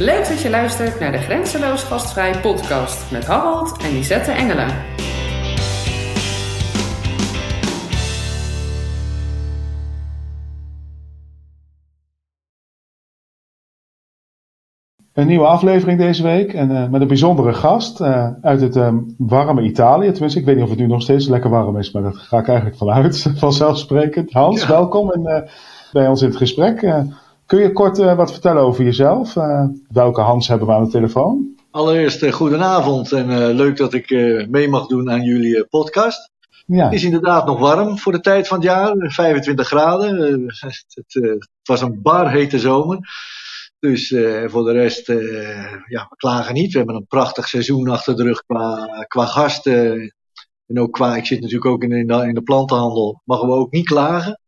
Leuk dat je luistert naar de Grenzeloos Gastvrij podcast met Harold en Lisette Engelen. Een nieuwe aflevering deze week en uh, met een bijzondere gast uh, uit het um, warme Italië. Tenminste, ik weet niet of het nu nog steeds lekker warm is, maar daar ga ik eigenlijk vanuit, vanzelfsprekend. Hans, ja. welkom en, uh, bij ons in het gesprek. Kun je kort wat vertellen over jezelf? welke Hans hebben we aan de telefoon? Allereerst goedenavond en leuk dat ik mee mag doen aan jullie podcast. Ja. Het is inderdaad nog warm voor de tijd van het jaar, 25 graden. het, het was een bar hete zomer. Dus uh, voor de rest, uh, ja, we klagen niet. We hebben een prachtig seizoen achter de rug qua, qua gasten. En ook qua, ik zit natuurlijk ook in, in, de, in de plantenhandel, mogen we ook niet klagen.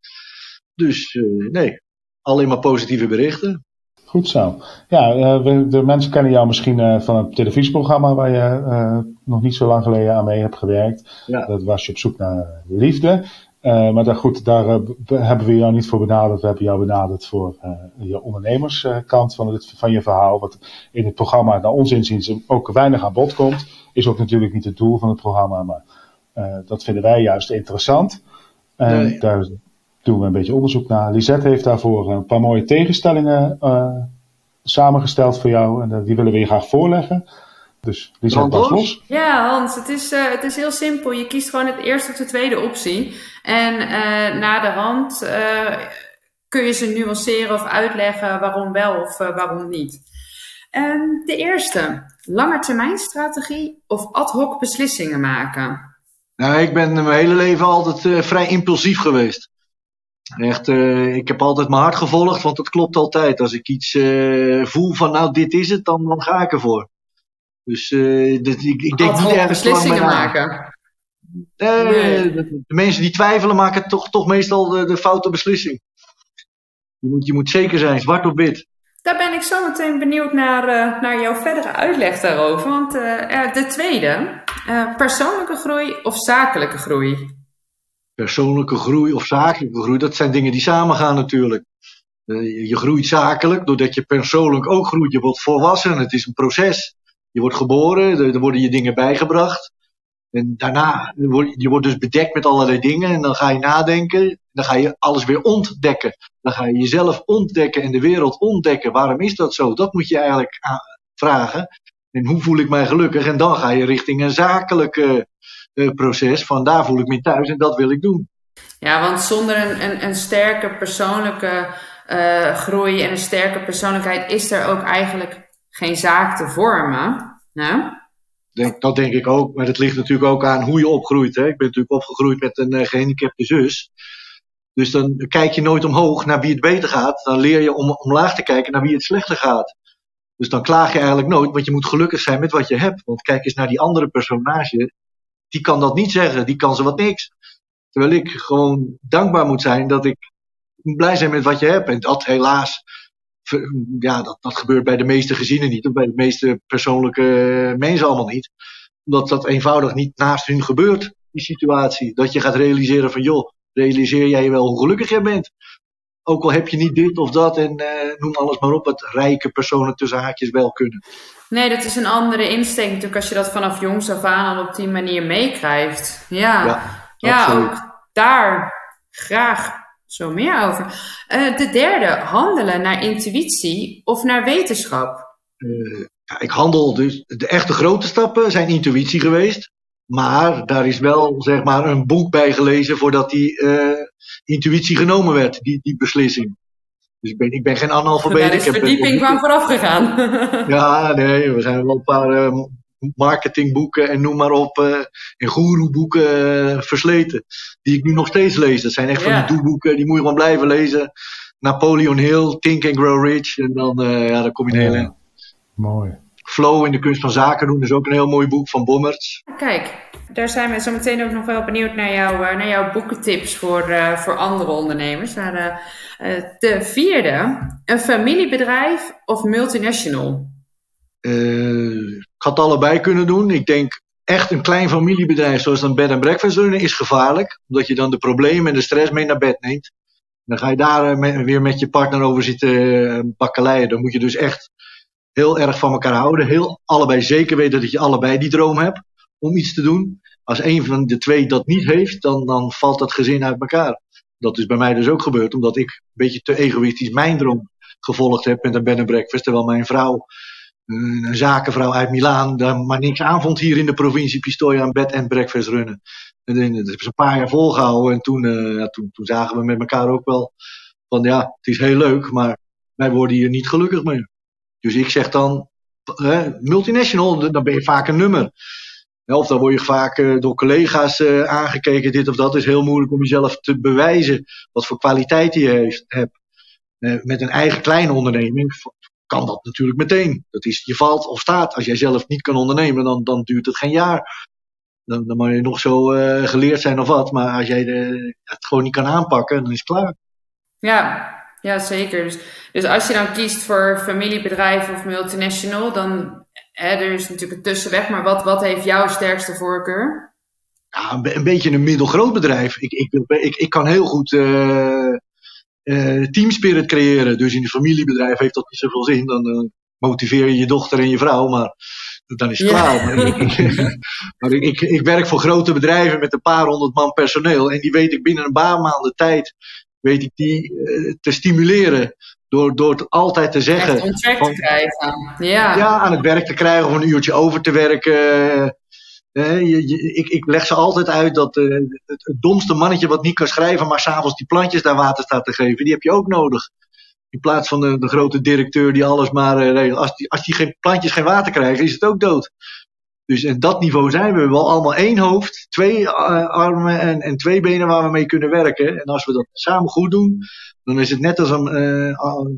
Dus uh, nee, alleen maar positieve berichten. Goed zo. Ja, we, de mensen kennen jou misschien van het televisieprogramma waar je nog niet zo lang geleden aan mee hebt gewerkt. Ja. Dat was je op zoek naar liefde. Uh, maar daar, goed, daar uh, hebben we jou niet voor benaderd. We hebben jou benaderd voor uh, je ondernemerskant van, het, van je verhaal. Wat in het programma, naar ons inziens, ook weinig aan bod komt. Is ook natuurlijk niet het doel van het programma, maar dat vinden wij juist interessant. En nee. daar doen we een beetje onderzoek naar. Lisette heeft daarvoor een paar mooie tegenstellingen samengesteld voor jou. En die willen we je graag voorleggen. Dus die zijn pas los. Ja, Hans, het is, uh, het is heel simpel. Je kiest gewoon het eerste of de tweede optie. En uh, na de hand uh, kun je ze nuanceren of uitleggen waarom wel of waarom niet. Um, de eerste, langetermijnstrategie of ad hoc beslissingen maken? Nou, ik ben mijn hele leven altijd vrij impulsief geweest. Echt, ik heb altijd mijn hart gevolgd, want het klopt altijd. Als ik iets voel van nou dit is het, dan, dan ga ik ervoor. Dus uh, ik, ik denk niet ergens beslissingen maken. Nee, nee. De, de, mensen die twijfelen maken toch, toch meestal de, de foute beslissing. Je moet, je moet zeker zijn, zwart op wit. Daar ben ik zo meteen benieuwd naar, naar jouw verdere uitleg daarover. Want de tweede, persoonlijke groei of zakelijke groei? Persoonlijke groei of zakelijke groei, dat zijn dingen die samengaan natuurlijk. je groeit zakelijk doordat je persoonlijk ook groeit. Je wordt volwassen, het is een proces. Je wordt geboren, er, worden je dingen bijgebracht. En daarna, je wordt dus bedekt met allerlei dingen. En dan ga je nadenken. Dan ga je alles weer ontdekken. Dan ga je jezelf ontdekken en de wereld ontdekken. Waarom is dat zo? Dat moet je eigenlijk vragen. En hoe voel ik mij gelukkig? En dan ga je richting een zakelijke proces. Van daar voel ik me thuis en dat wil ik doen. Ja, want zonder een, een, een sterke persoonlijke uh, groei en een sterke persoonlijkheid is er ook eigenlijk geen zaak te vormen. Denk, dat denk ik ook, maar het ligt natuurlijk ook aan hoe je opgroeit. Hè? Ik ben natuurlijk opgegroeid met een uh, gehandicapte zus. Dus dan kijk je nooit omhoog naar wie het beter gaat. Dan leer je om omlaag te kijken naar wie het slechter gaat. Dus dan klaag je eigenlijk nooit, want je moet gelukkig zijn met wat je hebt. Want kijk eens naar die andere personage. Die kan dat niet zeggen, die kan ze wat niks. Terwijl ik gewoon dankbaar moet zijn dat ik blij zijn met wat je hebt. En dat helaas ja, dat, dat gebeurt bij de meeste gezinnen niet, of bij de meeste persoonlijke mensen allemaal niet. Omdat dat eenvoudig niet naast hun gebeurt, die situatie. Dat je gaat realiseren van, joh, realiseer jij wel hoe gelukkig jij bent. Ook al heb je niet dit of dat en uh, noem alles maar op, het rijke personen tussen haakjes wel kunnen. Nee, dat is een andere insteek natuurlijk als je dat vanaf jongs af aan al op die manier meekrijgt. Ja, ja, ja ook daar graag zo meer over. Uh, de derde, handelen naar intuïtie of naar wetenschap? Uh, ja, ik handel dus. De echte grote stappen zijn intuïtie geweest. Maar daar is wel zeg maar een boek bij gelezen voordat die uh, intuïtie genomen werd, die, die beslissing. Dus ik ben, ik ben geen analfabeet. Daar is verdieping van vooraf gegaan. ja, nee, we zijn wel een paar marketingboeken en noem maar op. Uh, en goeroeboeken uh, versleten. Die ik nu nog steeds lees. Dat zijn echt van die doeboeken. Die moet je gewoon blijven lezen. Napoleon Hill, Think and Grow Rich. En dan, uh, ja, dan kom je heel in. Mooi. Flow in de kunst van zaken doen is ook een heel mooi boek van Bommerts. Kijk, daar zijn we zo meteen ook nog wel benieuwd naar, jou, naar jouw boekentips voor, uh, voor andere ondernemers. Naar de, uh, de vierde, een familiebedrijf of multinational? Ik had allebei kunnen doen. Ik denk echt een klein familiebedrijf zoals een bed and breakfast runnen is gevaarlijk. Omdat je dan de problemen en de stress mee naar bed neemt. Dan ga je daar weer met je partner over zitten bakkeleien. Dan moet je dus echt heel erg van elkaar houden. Heel allebei zeker weten dat je allebei die droom hebt om iets te doen. Als een van de twee dat niet heeft, dan, dan valt dat gezin uit elkaar. Dat is bij mij dus ook gebeurd, omdat ik een beetje te egoïstisch mijn droom gevolgd heb met een bed and breakfast. Terwijl mijn vrouw, een zakenvrouw uit Milaan, daar maar niks aan vond hier in de provincie Pistoia een bed and breakfast runnen. En dat hebben ze een paar jaar volgehouden. En toen, ja, toen, toen zagen we met elkaar ook wel van ja, het is heel leuk, maar wij worden hier niet gelukkig mee. Dus ik zeg dan, multinational, dan ben je vaak een nummer. Of dan word je vaak uh, door collega's uh, aangekeken, dit of dat. is heel moeilijk om jezelf te bewijzen wat voor kwaliteit je hebt. Uh, met een eigen kleine onderneming kan dat natuurlijk meteen. Dat is, je valt of staat. Als jij zelf niet kan ondernemen, dan, dan duurt het geen jaar. Dan, dan mag je nog zo geleerd zijn of wat. Maar als jij de, het gewoon niet kan aanpakken, dan is het klaar. Ja, ja zeker. Dus, dus als je dan kiest voor familiebedrijf of multinational, dan hè, er is natuurlijk een tussenweg, maar wat, wat heeft jouw sterkste voorkeur? Ja, een, een beetje een middelgroot bedrijf. Ik, ik, ik, ik kan heel goed uh, uh, teamspirit creëren. Dus in een familiebedrijf heeft dat niet zoveel zin. Dan uh, motiveer je je dochter en je vrouw, maar dan is het klaar. Maar, ik, maar ik, ik, werk voor grote bedrijven met een paar honderd man personeel. En die weet ik binnen een paar maanden tijd weet ik die te stimuleren door, door het altijd te zeggen. Echt werk te krijgen. Ja. ja, aan het werk te krijgen of een uurtje over te werken. Eh, je, je, ik, ik leg ze altijd uit dat uh, het, het, domste mannetje wat niet kan schrijven, maar s'avonds die plantjes daar water staat te geven, die heb je ook nodig. In plaats van de, de grote directeur die alles maar uh, regelt. Als die, als die geen plantjes geen water krijgen, is het ook dood. Dus in dat niveau zijn we. We hebben allemaal één hoofd, twee armen en, en twee benen waar we mee kunnen werken. En als we dat samen goed doen, dan is het net als een uh,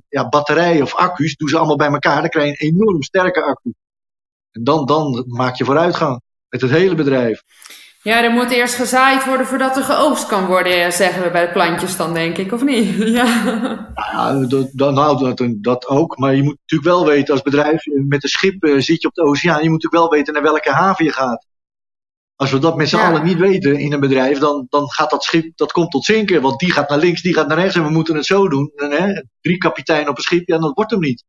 ja, batterij of accu's. Doe ze allemaal bij elkaar. Dan krijg je een enorm sterke accu. En dan, dan maak je vooruitgang. Met het hele bedrijf. Ja, er moet eerst gezaaid worden voordat er geoogst kan worden, zeggen we bij de plantjes dan, denk ik, of niet? ja, ja dat, nou, dat, dat ook. Maar je moet natuurlijk wel weten als bedrijf, met een schip uh, zit je op de oceaan, je moet natuurlijk wel weten naar welke haven je gaat. Als we dat met z'n allen niet weten in een bedrijf, dan, dan gaat dat schip, dat komt tot zinken. Want die gaat naar links, die gaat naar rechts en we moeten het zo doen. En, hè, drie kapiteinen op een schip, ja, dat wordt hem niet.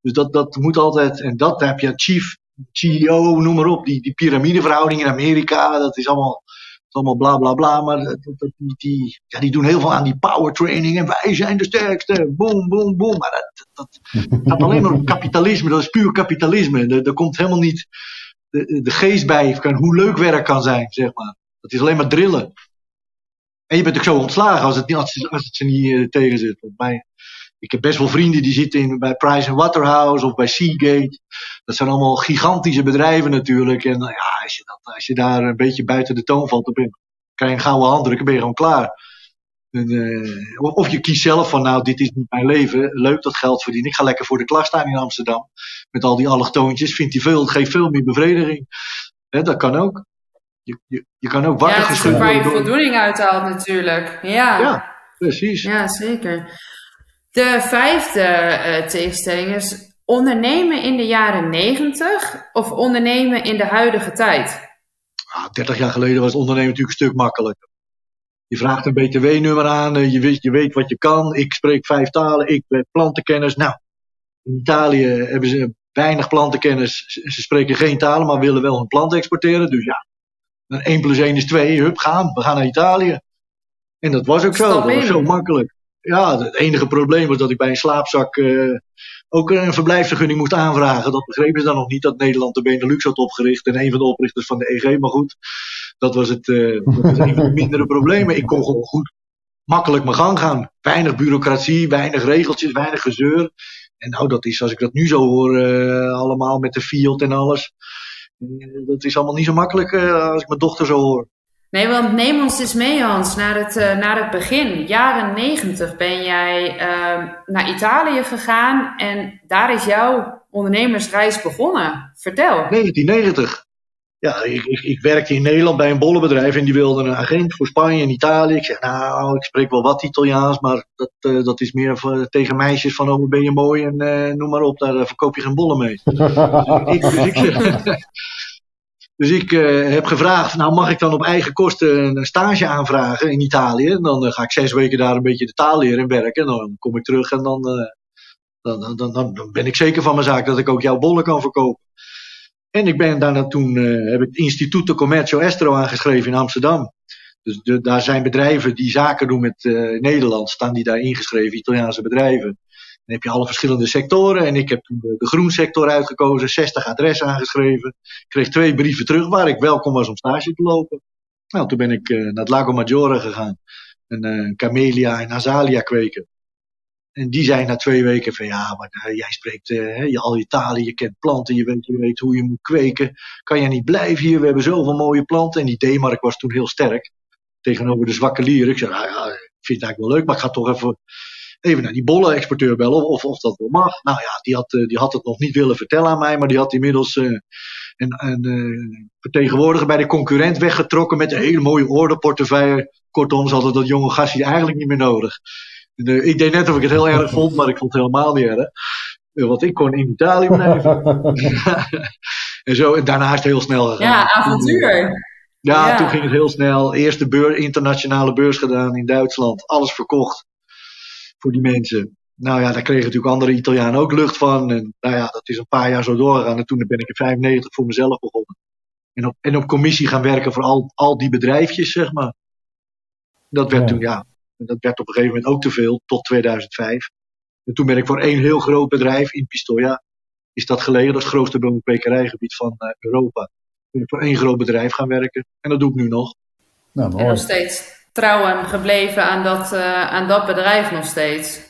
Dus dat, dat moet altijd, en dat heb je chief, CEO, noem maar op. Die, die piramideverhouding in Amerika, dat is allemaal, allemaal bla bla bla. Maar die, die, ja, die doen heel veel aan die power training en wij zijn de sterkste. Boom, boom, boom. Maar dat, dat, gaat alleen maar om kapitalisme, dat is puur kapitalisme. Er komt helemaal niet de, de geest bij hoe leuk werk kan zijn, zeg maar. Dat is alleen maar drillen. En je bent ook zo ontslagen als het, als het, als het ze niet uh, tegen zit. Ik heb best wel vrienden die zitten in, bij Price Waterhouse of bij Seagate. Dat zijn allemaal gigantische bedrijven natuurlijk. En uh, ja, als je, dat, als je daar een beetje buiten de toon valt, dan krijg je een gouden handdruk en ben je gewoon klaar. En, uh, of je kiest zelf van, nou, dit is niet mijn leven. Leuk dat geld verdienen. Ik ga lekker voor de klas staan in Amsterdam. Met al die allochtoontjes. Vindt hij veel, geeft veel meer bevrediging. He, dat kan ook. Je, je, je kan ook wakker ja, geschud worden. waar je voldoening uithaalt natuurlijk. Ja. ja, precies. Ja, zeker. De vijfde uh, tegenstelling is ondernemen in de jaren negentig of ondernemen in de huidige tijd? Ah, 30 jaar geleden was ondernemen natuurlijk een stuk makkelijker. Je vraagt een btw-nummer aan, eh, je weet, je weet wat je kan. Ik spreek vijf talen, ik ben plantenkennis. Nou, in Italië hebben ze weinig plantenkennis. Ze spreken geen talen, maar willen wel hun planten exporteren. Dus ja, 1 plus 1 is 2, hup, gaan. We gaan naar Italië. En dat was ook zo, dat was zo makkelijk. Ja, het enige probleem was dat ik bij een slaapzak uh, ook een verblijfsvergunning moest aanvragen. Dat begrepen ze dan nog niet, dat Nederland de Benelux had opgericht. En een van de oprichters van de EG, maar goed. Dat was, het, uh, dat was een van de mindere problemen. Ik kon gewoon goed makkelijk mijn gang gaan. Weinig bureaucratie, weinig regeltjes, weinig gezeur. En nou, dat is, als ik dat nu zo hoor, uh, allemaal met de Fiat en alles. Dat is allemaal niet zo makkelijk als ik mijn dochter zo hoor. Nee, want neem ons eens mee, Hans, naar het, naar het begin. Jaren negentig ben jij naar Italië gegaan en daar is jouw ondernemersreis begonnen. Vertel. 1990 ja, ik, ik, ik, werkte in Nederland bij een bollenbedrijf en die wilde een agent voor Spanje en Italië. Ik zeg, nou, ik spreek wel wat Italiaans, maar dat, uh, dat is meer voor, tegen meisjes van, oh, ben je mooi en uh, noem maar op, daar uh, verkoop je geen bollen mee. dus ik, dus ik, dus ik heb gevraagd, nou mag ik dan op eigen kosten een stage aanvragen in Italië? En dan ga ik zes weken daar een beetje de taal leren en werken en dan kom ik terug en dan Dan, dan, dan, dan ben ik zeker van mijn zaak dat ik ook jouw bollen kan verkopen. En ik ben daarna toen, heb ik het Instituto Commercio Estro aangeschreven in Amsterdam. Dus daar zijn bedrijven die zaken doen met Nederland, staan die daar ingeschreven, Italiaanse bedrijven. Dan heb je alle verschillende sectoren. En ik heb de, de groensector uitgekozen, 60 adressen aangeschreven. Ik kreeg twee brieven terug waar ik welkom was om stage te lopen. Nou, toen ben ik uh, naar het Lago Maggiore gegaan. En uh, camellia en azalia kweken. En die zei na twee weken van ja, maar uh, jij spreekt je, al je talen, je kent planten, je weet, je weet hoe je moet kweken. Kan jij niet blijven hier? We hebben zoveel mooie planten. En die D-mark was toen heel sterk tegenover de zwakke lieren. Ik zei, nou ja, ik vind het eigenlijk wel leuk, maar ik ga toch even, even naar die bollen-exporteur bellen of, of dat wel mag. Nou ja, die had, die had het nog niet willen vertellen aan mij, maar die had inmiddels een, een vertegenwoordiger bij de concurrent weggetrokken met een hele mooie orderportefeuille. Kortom, ze hadden dat jonge gastje eigenlijk niet meer nodig. Ik deed net of ik het heel erg vond, maar ik vond het helemaal niet erg. Want ik kon in Italië blijven. en zo, en daarna is het heel snel gegaan. Ja, avontuur. Ja, ja, toen ging het heel snel. Eerste beurs, internationale beurs gedaan in Duitsland. Alles verkocht voor die mensen. Nou ja, daar kregen natuurlijk andere Italianen ook lucht van. En nou ja, dat is een paar jaar zo doorgegaan. En toen ben ik in 95 voor mezelf begonnen. En op, en op commissie gaan werken voor al, al die bedrijfjes, zeg maar. Dat werd ja. toen, ja, dat werd op een gegeven moment ook te veel, tot 2005. En toen ben ik voor één heel groot bedrijf in Pistoia, is dat gelegen, dat is het grootste bloemkwekerijgebied van uh, Europa. Ben ik voor één groot bedrijf gaan werken. En dat doe ik nu nog. Nou, mooi. En nog steeds trouw en gebleven aan dat, uh, aan dat bedrijf nog steeds.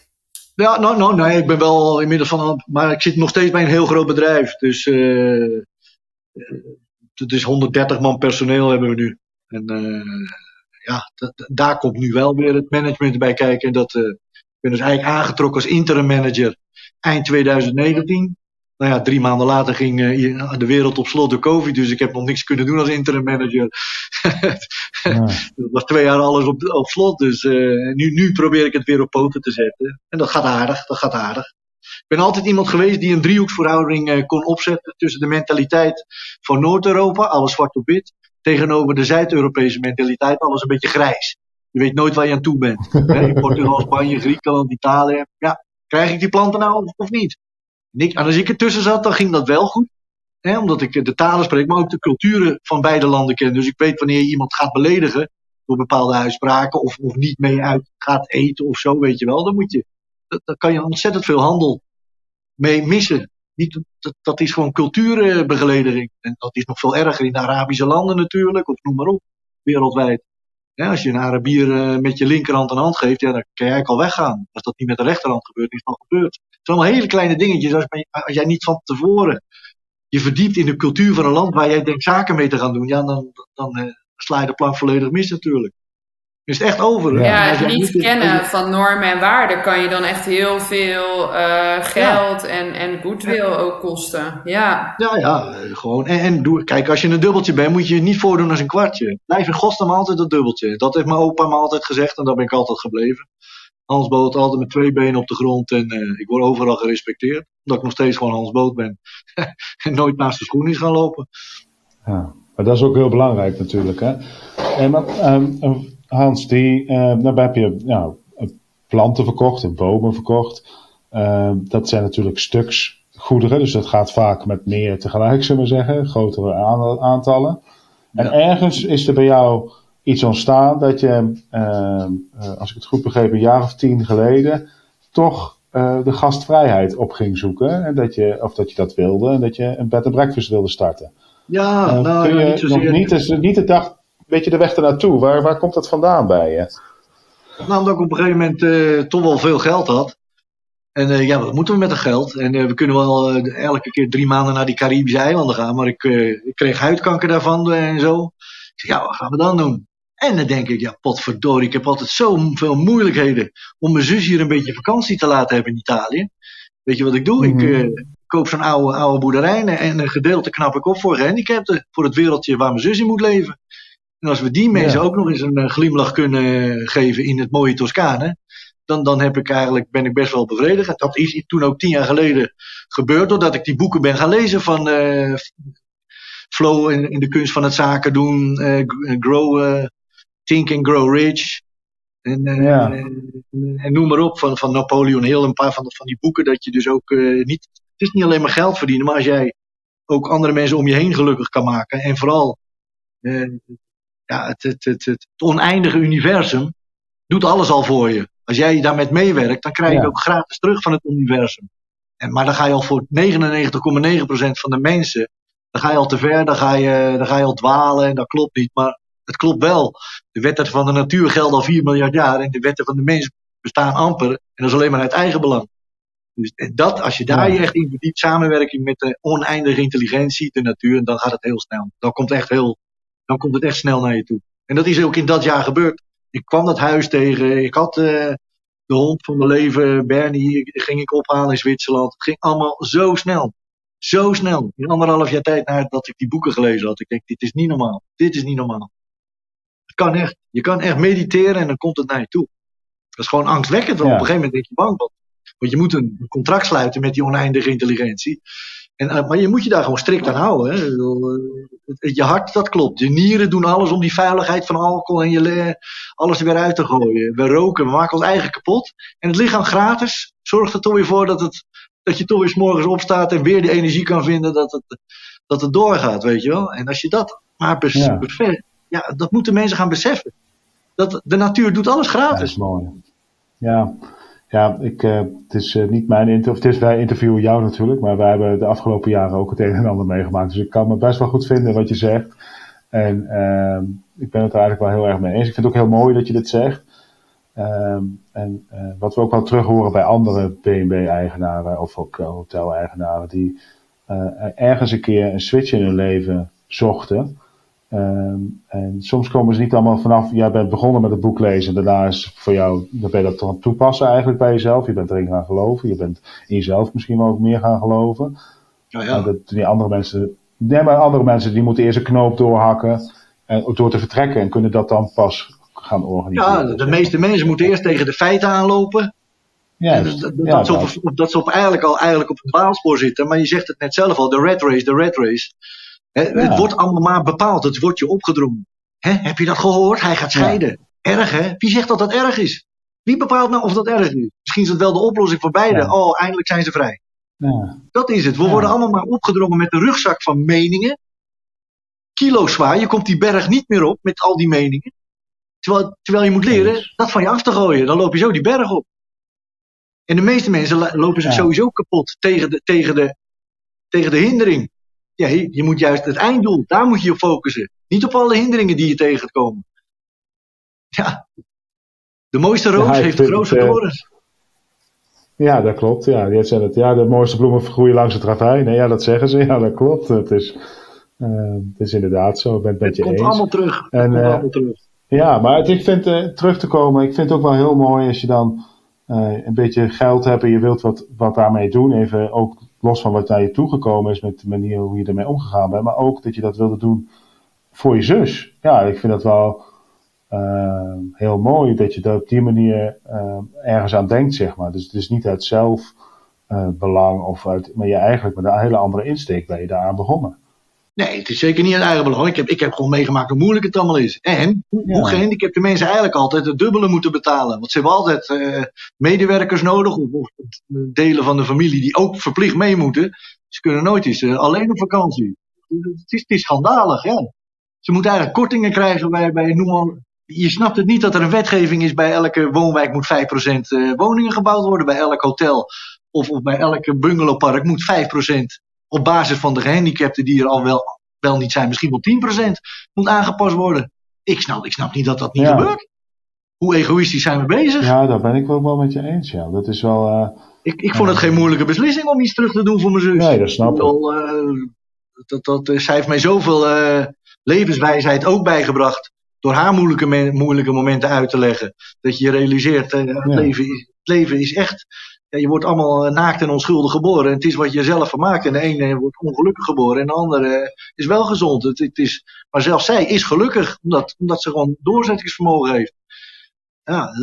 Ja, nou, nou, nee, ik ben wel inmiddels van, maar ik zit nog steeds bij een heel groot bedrijf. Dus uh, het is 130 man personeel hebben we nu. En ja, dat, daar komt nu wel weer het management bij kijken. Dat, uh, ik ben dus eigenlijk aangetrokken als interim manager eind 2019. Nou ja, drie maanden later ging uh, de wereld op slot door COVID, dus ik heb nog niks kunnen doen als interim manager. ja. dat was twee jaar alles op, op slot, dus uh, nu, nu probeer ik het weer op poten te zetten. En dat gaat aardig, dat gaat aardig. Ik ben altijd iemand geweest die een driehoeksverhouding uh, kon opzetten tussen de mentaliteit van Noord-Europa, alles zwart op wit, tegenover de Zuid-Europese mentaliteit alles een beetje grijs. Je weet nooit waar je aan toe bent. In Portugal, Spanje, Griekenland, Italië. Ja, krijg ik die planten nou of, of niet? En als ik ertussen zat, dan ging dat wel goed. Hè, omdat ik de talen spreek, maar ook de culturen van beide landen ken. Dus ik weet wanneer je iemand gaat beledigen door bepaalde uitspraken of, of niet mee uit gaat eten of zo, weet je wel. Dan moet je, dan kan je ontzettend veel handel mee missen. Niet, dat, dat is gewoon cultuurbegeleiding. En dat is nog veel erger in de Arabische landen natuurlijk, of noem maar op, wereldwijd. Als je een Arabier uh, met je linkerhand een hand geeft, ja, dan kan jij al weggaan. Als dat niet met de rechterhand gebeurt, is het gebeurd. Het zijn allemaal hele kleine dingetjes. Als, als jij niet van tevoren je verdiept in de cultuur van een land waar jij denkt zaken mee te gaan doen, ja, dan, dan uh, sla je de plank volledig mis natuurlijk is het echt over. Ja, het niet, kennen van normen en waarden kan je dan echt heel veel uh, geld ja. en, en goodwill ja. ook kosten. Ja, ja, ja gewoon. En, en doe, kijk, als je een dubbeltje bent, moet je je niet voordoen als een kwartje. Blijf in godsnaam altijd dat dubbeltje. Dat heeft mijn opa me altijd gezegd en daar ben ik altijd gebleven. Hans Boot altijd met twee benen op de grond en uh, ik word overal gerespecteerd. Omdat ik nog steeds gewoon Hans Boot ben. en nooit naast de schoen is gaan lopen. Ja, maar dat is ook heel belangrijk natuurlijk. Hè? En, um, Hans, die, uh, nou heb je nou, planten verkocht en bomen verkocht. Uh, dat zijn natuurlijk stuks goederen, dus dat gaat vaak met meer tegelijk, zullen we zeggen, grotere aantallen. En ja. ergens is er bij jou iets ontstaan dat je, uh, als ik het goed begreep, een jaar of tien geleden toch de gastvrijheid op ging zoeken. En dat je, of dat je dat wilde en dat je een bed and breakfast wilde starten. Ja, nou, kun je niet zozeer. nog niet, is, niet de dag beetje de weg ernaartoe? Waar, waar komt dat vandaan bij je? Nou, omdat ik op een gegeven moment uh, toch wel veel geld had. En uh, ja, wat moeten we met dat geld? En uh, we kunnen wel elke keer drie maanden naar die Caribische eilanden gaan. Maar ik, ik kreeg huidkanker daarvan en zo. Ik zeg, ja, wat gaan we dan doen? En dan denk ik, ja, potverdorie, ik heb altijd zoveel moeilijkheden om mijn zus hier een beetje vakantie te laten hebben in Italië. Weet je wat ik doe? Mm -hmm. Ik koop zo'n oude, oude boerderij en een gedeelte knap ik op voor gehandicapten. Voor het wereldje waar mijn zus in moet leven. En als we die mensen ja. ook nog eens een uh, glimlach kunnen geven in het mooie Toscane, dan, dan heb ik eigenlijk, ben ik best wel bevredigd. Dat is toen ook tien jaar geleden gebeurd, doordat ik die boeken ben gaan lezen van uh, Flow in, in, de kunst van het zaken doen, uh, Grow, Think and Grow Rich. En, ja. en, noem maar op, van, van Napoleon Hill, een paar van, van die boeken, dat je dus ook niet. Het is niet alleen maar geld verdienen, maar als jij ook andere mensen om je heen gelukkig kan maken. En vooral ja, het, het, het, het, oneindige universum doet alles al voor je. Als jij daarmee meewerkt, dan krijg je ook gratis terug van het universum. En, maar dan ga je al voor 99,9% van de mensen, dan ga je al te ver, dan ga je, dan ga je al dwalen en dat klopt niet. Maar het klopt wel. De wetten van de natuur gelden al 4 miljard jaar en de wetten van de mens bestaan amper. En dat is alleen maar uit eigen belang. Dus dat, als je daar je echt in verdiept, samenwerking met de oneindige intelligentie, de natuur, dan gaat het heel snel. Dan komt, echt heel, dan komt het echt snel naar je toe. En dat is ook in dat jaar gebeurd. Ik kwam dat huis tegen, ik had uh, de hond van mijn leven, Bernie, ging ik ophalen in Zwitserland. Het ging allemaal zo snel. Zo snel. In anderhalf jaar tijd nadat ik die boeken gelezen had. Ik denk, dit is niet normaal. Dit is niet normaal. Kan echt. Je kan echt mediteren en dan komt het naar je toe. Dat is gewoon angstwekkend. Want op een gegeven moment denk je bang. Want, want je moet een contract sluiten met die oneindige intelligentie. En, eh, maar je moet je daar gewoon strikt aan houden. Hè. Eh, je hart, dat klopt. Je nieren doen alles om die veiligheid van alcohol en je alles er weer uit te gooien. We roken, we maken ons eigen kapot. En het lichaam gratis zorgt er toch weer voor dat, het, dat je toch weer s morgens opstaat en weer die energie kan vinden dat het, dat het doorgaat, weet je wel. En als je dat maar ja. Ja, dat moeten mensen gaan beseffen. Dat de natuur doet alles gratis. Ja, dat is mooi. Ja, ik, uh, het is uh, niet mijn interview, het is wij interviewen jou natuurlijk, maar wij hebben de afgelopen jaren ook het een en ander meegemaakt. Dus ik kan me best wel goed vinden wat je zegt. En uh, ik ben het er eigenlijk wel heel erg mee eens. Ik vind het ook heel mooi dat je dit zegt. Ehm, en uh, wat we ook wel terug horen bij andere BNB-eigenaren of ook hotel-eigenaren die ergens een keer een switch in hun leven zochten. Um, en soms komen ze niet allemaal vanaf, jij bent begonnen met het boek lezen, daarna is voor jou, dan ben je dat aan toepassen eigenlijk bij jezelf. Je bent erin gaan geloven, je bent in jezelf misschien wel ook meer gaan geloven. Ja, ja. dat, die andere mensen, nee, maar andere mensen die moeten eerst een knoop doorhakken en, door te vertrekken en kunnen dat dan pas gaan organiseren. Ja, de meeste mensen moeten eerst tegen de feiten aanlopen. Ja, dat, dat, ja, ze op, dat ze op eigenlijk al eigenlijk op het dwaalspoor zitten. Maar je zegt het net zelf al, de red race, de red race. Het wordt allemaal maar bepaald. Het wordt je opgedrongen. Heb je dat gehoord? Hij gaat scheiden. Erg hè? Wie zegt dat dat erg is? Wie bepaalt nou of dat erg is? Misschien is het wel de oplossing voor beide. Oh, eindelijk zijn ze vrij. Dat is het. We worden allemaal maar opgedrongen met de rugzak van meningen. Kilo zwaar. Je komt die berg niet meer op met al die meningen. Terwijl, terwijl je moet leren dat van je af te gooien. Dan loop je zo die berg op. En de meeste mensen lopen zich sowieso kapot tegen de, tegen, de, tegen de hindering ja, je moet juist het einddoel, daar moet je je op focussen. Niet op alle hinderingen die je tegenkomen. Ja, de mooiste roos heeft de grootste dorens. Ja, dat klopt. Ja, die het. Ja, de mooiste bloemen groeien langs het ravijn. Nee, ja, dat zeggen ze. Ja, dat klopt. Het is, uh, het is inderdaad zo. Ik ben het met je komt eens. Allemaal terug. En, uh, allemaal terug. Ja, maar het, ik vind terug te komen. Ik vind het ook wel heel mooi als je dan een beetje geld hebt en je wilt wat, wat daarmee doen. Even ook los van wat naar je toegekomen is met de manier hoe je ermee omgegaan bent, maar ook dat je dat wilde doen voor je zus. Ja, ik vind dat wel uh, heel mooi dat je dat op die manier uh, ergens aan denkt, zeg maar. Dus het is niet uit zelfbelang uh, of uit, maar je eigenlijk met een hele andere insteek ben je daaraan begonnen. Nee, het is zeker niet uit eigen belang. Ik heb, ik heb gewoon meegemaakt hoe moeilijk het allemaal is. En hoe, ja. hoe gehandicapte mensen eigenlijk altijd het dubbele moeten betalen. Want ze hebben altijd uh, medewerkers nodig, of, of, delen van de familie die ook verplicht mee moeten. Ze kunnen nooit eens uh, alleen op vakantie. Het is, het is schandalig, ja. Ze moeten eigenlijk kortingen krijgen bij, bij noem maar, je snapt het niet dat er een wetgeving is bij elke woonwijk moet 5% uh, woningen gebouwd worden. Bij elk hotel of, of bij elke bungalowpark moet 5% op basis van de gehandicapten die er al wel, wel niet zijn, misschien wel 10% moet aangepast worden. Ik snap, ik snap niet dat dat niet gebeurt. Hoe egoïstisch zijn we bezig? Ja, daar ben ik wel, wel met je eens. Ja. Dat is wel. Uh, ik ik vond het geen moeilijke beslissing om iets terug te doen voor mijn zus. Nee, dat snap ik. Al, uh, dat, dat, uh, zij heeft mij zoveel levenswijsheid ook bijgebracht. Door haar moeilijke, moeilijke momenten uit te leggen. Dat je je realiseert, het, ja. leven is, het leven is echt ja, je wordt allemaal eh, naakt en onschuldig geboren. En het is wat je zelf vermaakt. En de ene wordt ongelukkig geboren en de andere is wel gezond. Het, het is, maar zelfs zij is gelukkig, omdat, omdat ze gewoon doorzettingsvermogen heeft. Ja, eh,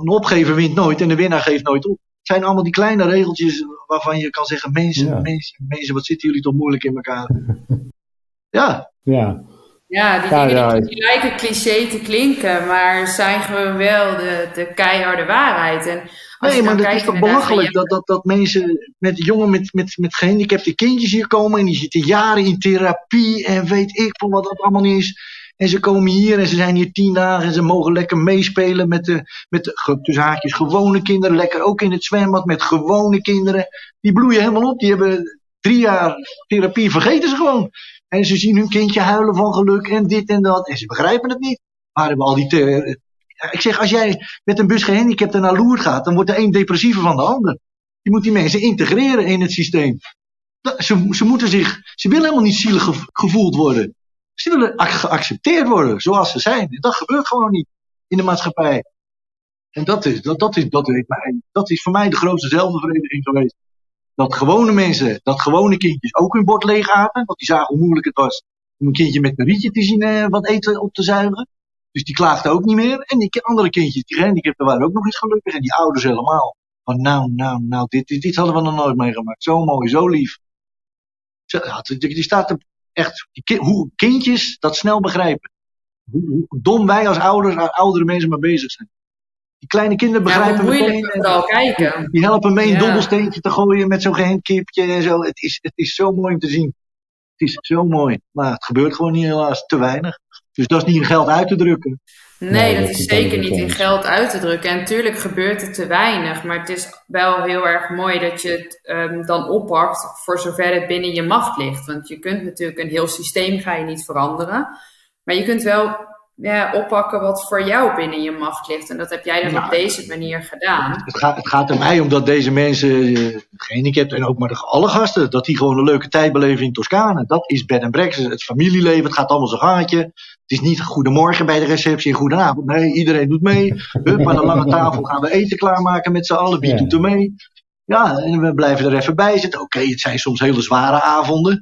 een opgever wint nooit en de winnaar geeft nooit op. Het zijn allemaal die kleine regeltjes waarvan je kan zeggen: mensen, mensen, mensen, wat zitten jullie toch moeilijk in elkaar? Ja. Ja. Ja, die dingen Die, lijken cliché te klinken, maar zijn gewoon wel de, de keiharde waarheid. En nee, maar het is toch belachelijk dat, dat, dat mensen met jongen met, met, met gehandicapte kindjes hier komen en die zitten jaren in therapie en weet ik van wat dat allemaal is. En ze komen hier en ze zijn hier tien dagen en ze mogen lekker meespelen met de, met de tussen haakjes, gewone kinderen. Lekker ook in het zwembad met gewone kinderen. Die bloeien helemaal op. Die hebben drie jaar therapie, vergeten ze gewoon. En ze zien hun kindje huilen van geluk en dit en dat. En ze begrijpen het niet. Maar hebben al die. Ik zeg, als jij met een bus gehandicapt naar Loer gaat, dan wordt de een depressiever van de ander. Je moet die mensen integreren in het systeem. Ze, ze, moeten zich, ze willen helemaal niet zielig gevoeld worden. Ze willen geaccepteerd worden zoals ze zijn. En dat gebeurt gewoon niet in de maatschappij. En dat is, dat, dat is, dat, dat is voor mij de grootste zelfbevrediging geweest. Dat gewone mensen, dat gewone kindjes ook hun bord leeg aten. Want die zagen hoe moeilijk het was om een kindje met een rietje te zien eh, wat eten op te zuigen. Dus die klaagden ook niet meer. En die andere kindjes, die gehandicapten, waren ook nog eens gelukkig. En die ouders helemaal. Van nou, nou, nou, dit, dit, dit hadden we nog nooit meegemaakt. Zo mooi, zo lief. Die staat er echt, hoe kindjes dat snel begrijpen. Hoe, dom wij als ouders, als oudere mensen maar bezig zijn. Die kleine kinderen begrijpen ja, meteen. Al kijken. Die helpen mee een dobbelsteentje te gooien met zo'n gehandkipje en zo. Het is, het is zo mooi om te zien. Het is zo mooi. Maar het gebeurt gewoon niet helaas te weinig. Dus dat is niet in geld uit te drukken. Nee, dat is zeker niet in geld uit te drukken. En natuurlijk gebeurt het te weinig. Maar het is wel heel erg mooi dat je het um, dan oppakt voor zover het binnen je macht ligt. Want je kunt natuurlijk een heel systeem ga je niet veranderen. Maar je kunt wel ja, oppakken wat voor jou binnen je macht ligt. En dat heb jij dan op deze manier gedaan. Het gaat, het gaat er mij om dat deze mensen, uh, gehandicapt en ook maar de, alle gasten, dat die gewoon een leuke tijd beleven in Toscane. Dat is bed en breakfast, het familieleven, het gaat allemaal zo gangetje. Het is niet goedemorgen bij de receptie en goedenavond. Nee, iedereen doet mee. Hup, aan de lange tafel gaan we eten klaarmaken met z'n allen. Wie doet er mee? Ja, en we blijven er even bij zitten. Oké, het zijn soms hele zware avonden.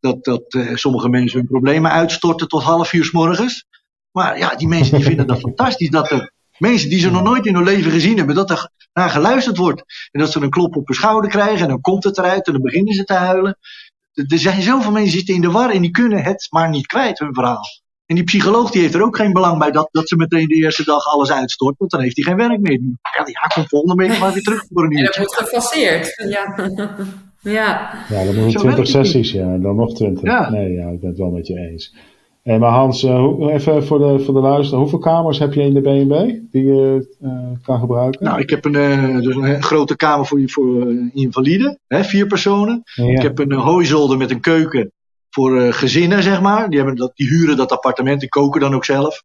Dat, dat uh, sommige mensen hun problemen uitstorten tot half uur s morgens. Maar ja, die mensen die vinden dat fantastisch. Dat er mensen die ze nog nooit in hun leven gezien hebben, dat er naar geluisterd wordt. En dat ze een klop op hun schouder krijgen en dan komt het eruit en dan beginnen ze te huilen. Er zijn zoveel mensen die zitten in de war en die kunnen het maar niet kwijt, hun verhaal. En die psycholoog die heeft er ook geen belang bij dat, dat ze meteen de eerste dag alles uitstort, want dan heeft hij geen werk meer. Ja, ja komt volgende week maar weer terug voor een En dat wordt gefaseerd. Ja. ja. ja, dan moet 20 sessies, ja. Dan nog 20. Ja. Nee, ja, ik ben het wel met je eens. Hey, maar Hans, uh, even voor de, voor de luisteraar. Hoeveel kamers heb je in de BNB die je uh, kan gebruiken? Nou, ik heb een, uh, dus een grote kamer voor, voor invaliden, hè, vier personen. Ja. Ik heb een hooizolder met een keuken voor gezinnen, zeg maar. Die, hebben dat, die huren dat appartement, die koken dan ook zelf.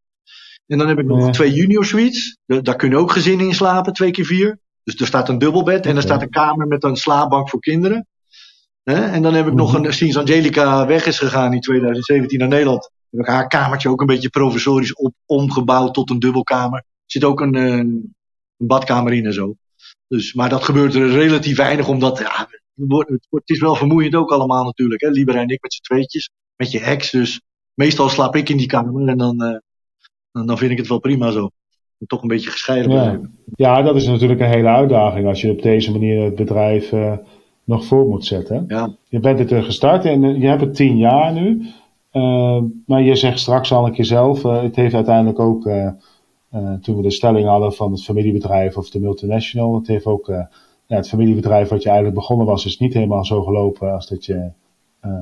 En dan heb ik nog ja. twee junior suites. daar kunnen ook gezinnen in slapen, twee keer vier. Dus er staat een dubbelbed en er staat een kamer met een slaapbank voor kinderen. En dan heb ik nog mhm. een, sinds Angelica weg is gegaan in 2017 naar Nederland, heb ik haar kamertje ook een beetje provisorisch op, omgebouwd tot een dubbelkamer. Er zit ook een, eh, een badkamer in en zo. Dus, maar dat gebeurt er relatief weinig, omdat ja, het, is wel vermoeiend ook allemaal natuurlijk. Hè? Lieber en ik met z'n tweetjes, met je ex. Dus meestal slaap ik in die kamer en dan, uh, dan vind ik het wel prima zo. Toch een beetje gescheiden ja. Ja, dat is natuurlijk een hele uitdaging als je op deze manier het bedrijf uh, nog voor moet zetten. Ja. Je bent er gestart en je hebt het tien jaar nu. Uh, maar je zegt straks al een keer zelf, uh, het heeft uiteindelijk ook, uh, toen we de stelling hadden van het familiebedrijf of de multinational, het heeft ook, ja, het familiebedrijf wat je eigenlijk begonnen was, is niet helemaal zo gelopen als dat je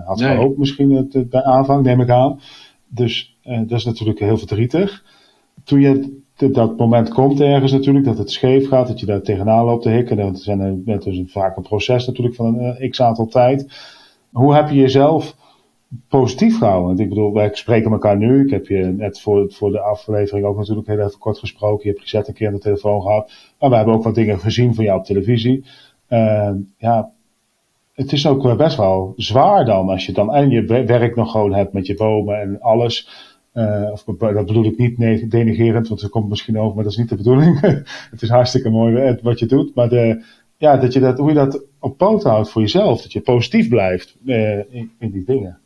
had nee. gehoopt misschien het, bij aanvang, neem ik aan. Dus dat is natuurlijk heel verdrietig. Toen je dat moment komt ergens natuurlijk, dat het scheef gaat, dat je daar tegenaan loopt te hikken, dat is, een, dat is vaak een proces natuurlijk van een x aantal tijd. Hoe heb je jezelf positief gehouden. Ik bedoel, wij spreken elkaar nu. Ik heb je net voor, voor de aflevering ook natuurlijk heel even kort gesproken. Je hebt gezet een keer aan de telefoon gehad. Maar we hebben ook wat dingen gezien van jou op televisie. Uh, ja, het is ook best wel zwaar dan als je dan en je werk nog gewoon hebt met je bomen en alles. Uh, of, dat bedoel ik niet denigerend, want dat komt misschien over, maar dat is niet de bedoeling. het is hartstikke mooi wat je doet. Maar de, ja, dat je dat, hoe je dat op poot houdt voor jezelf. Dat je positief blijft uh, in, in die dingen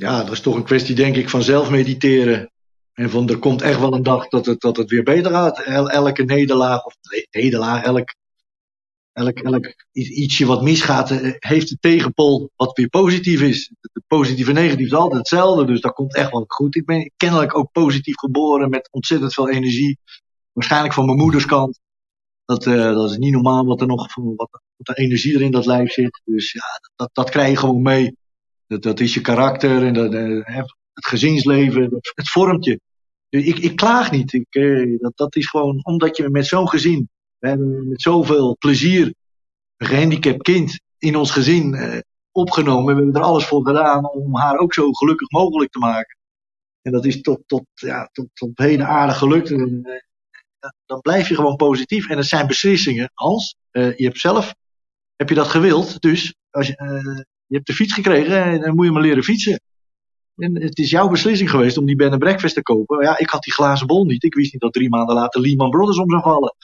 ja, dat is toch een kwestie, denk ik, van zelf mediteren. En van er komt echt wel een dag dat het, dat het weer beter gaat. elke nederlaag, of nederlaag, elk elk, elk ietsje wat misgaat, eh, heeft een tegenpol wat weer positief is. De positieve en negatief is altijd hetzelfde, dus dat komt echt wel goed. Ik ben kennelijk ook positief geboren met ontzettend veel energie. Waarschijnlijk van mijn moeders kant. Dat, uh, dat is niet normaal wat er nog wat, wat de energie er in dat lijf zit. Dus ja, dat, dat krijg je gewoon mee. Dat, dat is je karakter en dat, uh, het gezinsleven, het vormt je. Dus ik, ik klaag niet. Ik, uh, dat, dat is gewoon omdat je met zo'n gezin met zoveel plezier een gehandicapt kind in ons gezin eh, opgenomen. We hebben er alles voor gedaan om haar ook zo gelukkig mogelijk te maken. En dat is tot, tot, ja, tot, tot heden aardig gelukt. En, eh, dan blijf je gewoon positief. En het zijn beslissingen. Uh, je hebt zelf heb je dat gewild. Dus als je, je hebt de fiets gekregen en dan moet je maar leren fietsen. En het is jouw beslissing geweest om die Ben Breakfast te kopen. Ja, ik had die glazen bol niet. Ik wist niet dat drie maanden later Lehman Brothers om zou vallen.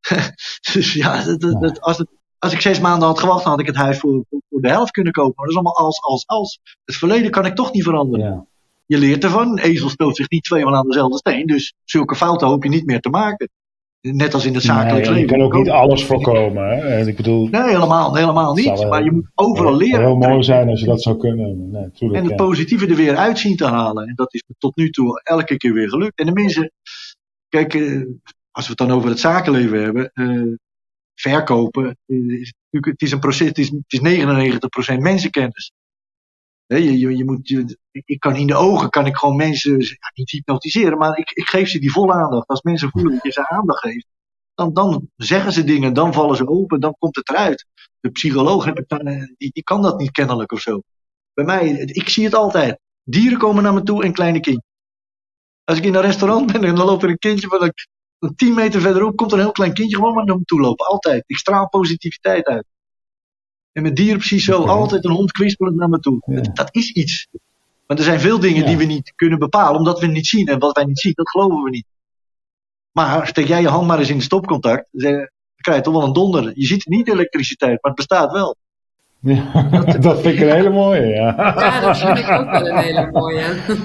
dus ja, dat, dat, als, het, als ik zes maanden had gewacht, dan had ik het huis voor, voor de helft kunnen kopen. Maar dat is allemaal als, als, als. Het verleden kan ik toch niet veranderen. Ja. Je leert ervan. Een ezel stoot zich niet tweemaal aan dezelfde steen. Dus zulke fouten hoop je niet meer te maken. Net als in het zakelijk nee, leven. Je kan ook niet alles voorkomen. Hè? Ik bedoel, nee, helemaal, helemaal niet. maar je moet overal leren. Heel mooi zijn als je dat zou kunnen. Nee, tuurlijk, en het positieve er weer uit zien te halen. En dat is me tot nu toe elke keer weer gelukt. En de mensen, kijk, als we het dan over het zakenleven hebben, uh, verkopen, is, het is een proces, het is, het is 99% mensenkennis. Je, je, je, moet, je, ik kan in de ogen kan ik gewoon mensen niet hypnotiseren, maar ik, ik geef ze die volle aandacht. Als mensen voelen dat je ze aandacht geeft, dan, dan zeggen ze dingen, dan vallen ze open, dan komt het eruit. De psycholoog dan, die, die kan dat niet kennelijk of zo. Bij mij, ik zie het altijd. Dieren komen naar me toe en kleine kindjes. Als ik in een restaurant ben en dan loopt er een kindje van een 10 meter verderop komt er een heel klein kindje gewoon naar me toe lopen. Altijd. Ik straal positiviteit uit. En met dieren precies zo. Okay. Altijd een hond kwispelend naar me toe. Ja. Dat, is iets. Maar er zijn veel dingen ja. die we niet kunnen bepalen. Omdat we het niet zien. En wat wij niet zien, dat geloven we niet. Maar steek jij je hand maar eens in stopcontact. Dan krijg je toch wel een donder. Je ziet niet elektriciteit, maar het bestaat wel. Ja, dat, dat vind ik een hele mooie, ja. Ja, dat vind ik ook wel een hele mooie.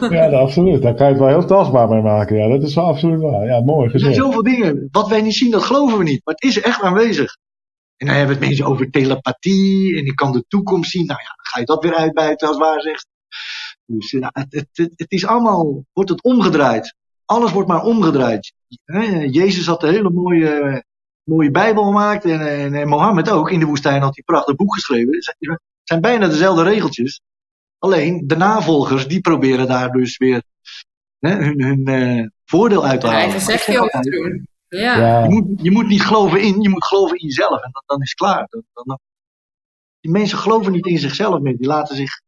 Ja, absoluut. Daar kan je het wel heel tastbaar mee maken. Ja, dat is wel absoluut waar. Ja, mooi gezegd. Er zijn zoveel dingen. Wat wij niet zien, dat geloven we niet. Maar het is echt aanwezig. En dan hebben we het mensen over telepathie. En ik kan de toekomst zien. Nou ja, dan ga je dat weer uitbuiten als waar zegt. Dus ja, het, het, is allemaal, wordt het omgedraaid. Alles wordt maar omgedraaid. Jezus had een hele mooie mooie Bijbel gemaakt. En, en, en, Mohammed ook. In de woestijn had hij een prachtig boek geschreven. Het zijn, bijna dezelfde regeltjes. Alleen de navolgers die proberen daar dus weer hè, hun, hun uh, voordeel uit te halen. Eigen zegje over te doen. Ja. ja. Je, moet, je moet niet geloven in, je moet geloven in jezelf. En dan, dan is het klaar. Dan, dan, die mensen geloven niet in zichzelf meer. Die laten zich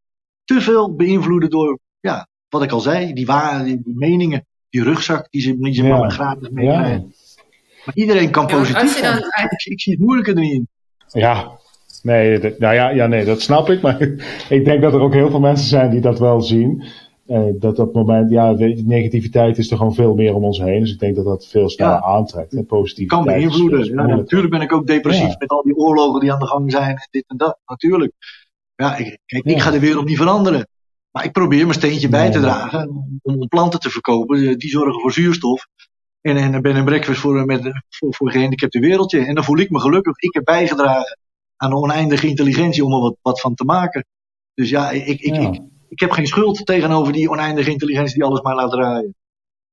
te veel beïnvloeden door, ja, wat ik al zei, die, waar, die, die meningen, die rugzak die ze, die ze ja. maar gratis meekrijgen. Ja. Maar iedereen kan ja, positief zijn. Dan... Ik, ik, zie het moeilijke er niet in. Ja, nee, nou ja, ja, nee, dat snap ik. Maar ik denk dat er ook heel veel mensen zijn die dat wel zien. Uh, dat dat moment, ja, negativiteit is er gewoon veel meer om ons heen. Dus ik denk dat dat veel sneller ja. aantrekt. En positiviteit. Kan beïnvloeden. Ja, natuurlijk ben ik ook depressief ja. met al die oorlogen die aan de gang zijn. En dit en dat. Natuurlijk. Ja, ik, kijk, ik ga de wereld niet veranderen. Maar ik probeer mijn steentje bij te dragen om, planten te verkopen. Die zorgen voor zuurstof. En, en ben een breakfast voor, met, voor, voor gehandicapte wereldje. En dan voel ik me gelukkig. Ik heb bijgedragen aan een oneindige intelligentie om er wat, wat van te maken. Dus ja, ik. Ik, ik heb geen schuld tegenover die oneindige intelligentie die alles maar laat draaien.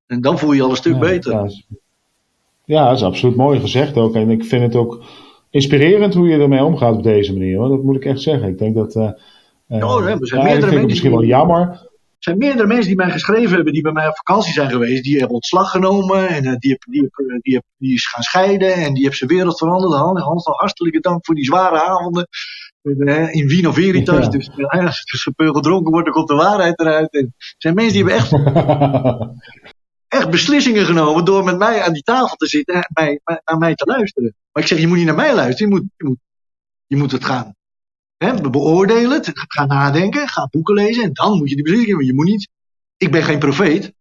En dan voel je je al een stuk ja, beter. Ja, ja, dat is absoluut mooi gezegd ook. En ik vind het ook inspirerend hoe je ermee omgaat op deze manier. Hoor. Dat moet ik echt zeggen. Ik denk dat. Uh, oh, er zijn ja, meerdere het misschien wel jammer. Er zijn meerdere mensen die mij geschreven hebben, die bij mij op vakantie zijn geweest. Die hebben ontslag genomen en uh, die, heb, die, heb, die, heb, die is gaan scheiden en die heeft zijn wereld veranderd. Hans, Hans hartelijke dank voor die zware avonden uh, in Vino Veritas. Ja. Dus als er veel gedronken wordt, dan komt de waarheid eruit. En er zijn mensen die hebben echt, echt beslissingen genomen door met mij aan die tafel te zitten en mij, naar mij te luisteren. Maar ik zeg, je moet niet naar mij luisteren, je moet, je moet, je moet het gaan He, beoordeel het, ga nadenken, ga boeken lezen en dan moet je die beslissing nemen. Je moet niet, ik ben geen profeet,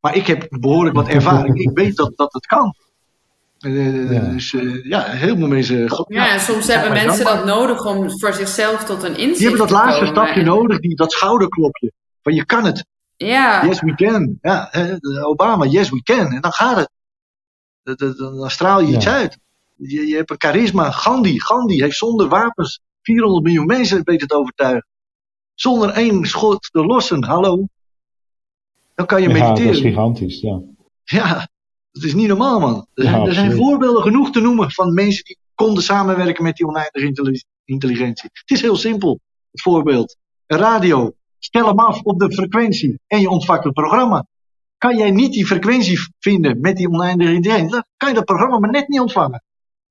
maar ik heb behoorlijk wat ervaring. Ik weet dat, dat het kan. Uh, ja. Dus uh, ja, heel veel mensen. Ja, soms hebben mensen dat nodig om voor zichzelf tot een inzicht te komen. Die hebben dat laatste komen. stapje nodig, die, dat schouderklopje. Van je kan het. Ja. Yes, we can. Ja, Obama, yes, we can. En dan gaat het. Dan straal je iets uit. Je, je hebt een charisma. Gandhi, Gandhi heeft zonder wapens 400 miljoen mensen weten te overtuigen. Zonder één schot te lossen, hallo. Dan kan je Ja, mediteren. dat is gigantisch, ja. Ja, dat is niet normaal, man. Er, Ja, zijn, er voorbeelden genoeg te noemen van mensen die konden samenwerken met die oneindige intelli- intelligentie. Het is heel simpel, het voorbeeld. Een radio, stel hem af op de frequentie en je ontvangt het programma. Kan jij niet die frequentie vinden met die oneindige intelligentie, dan kan je dat programma maar net niet ontvangen.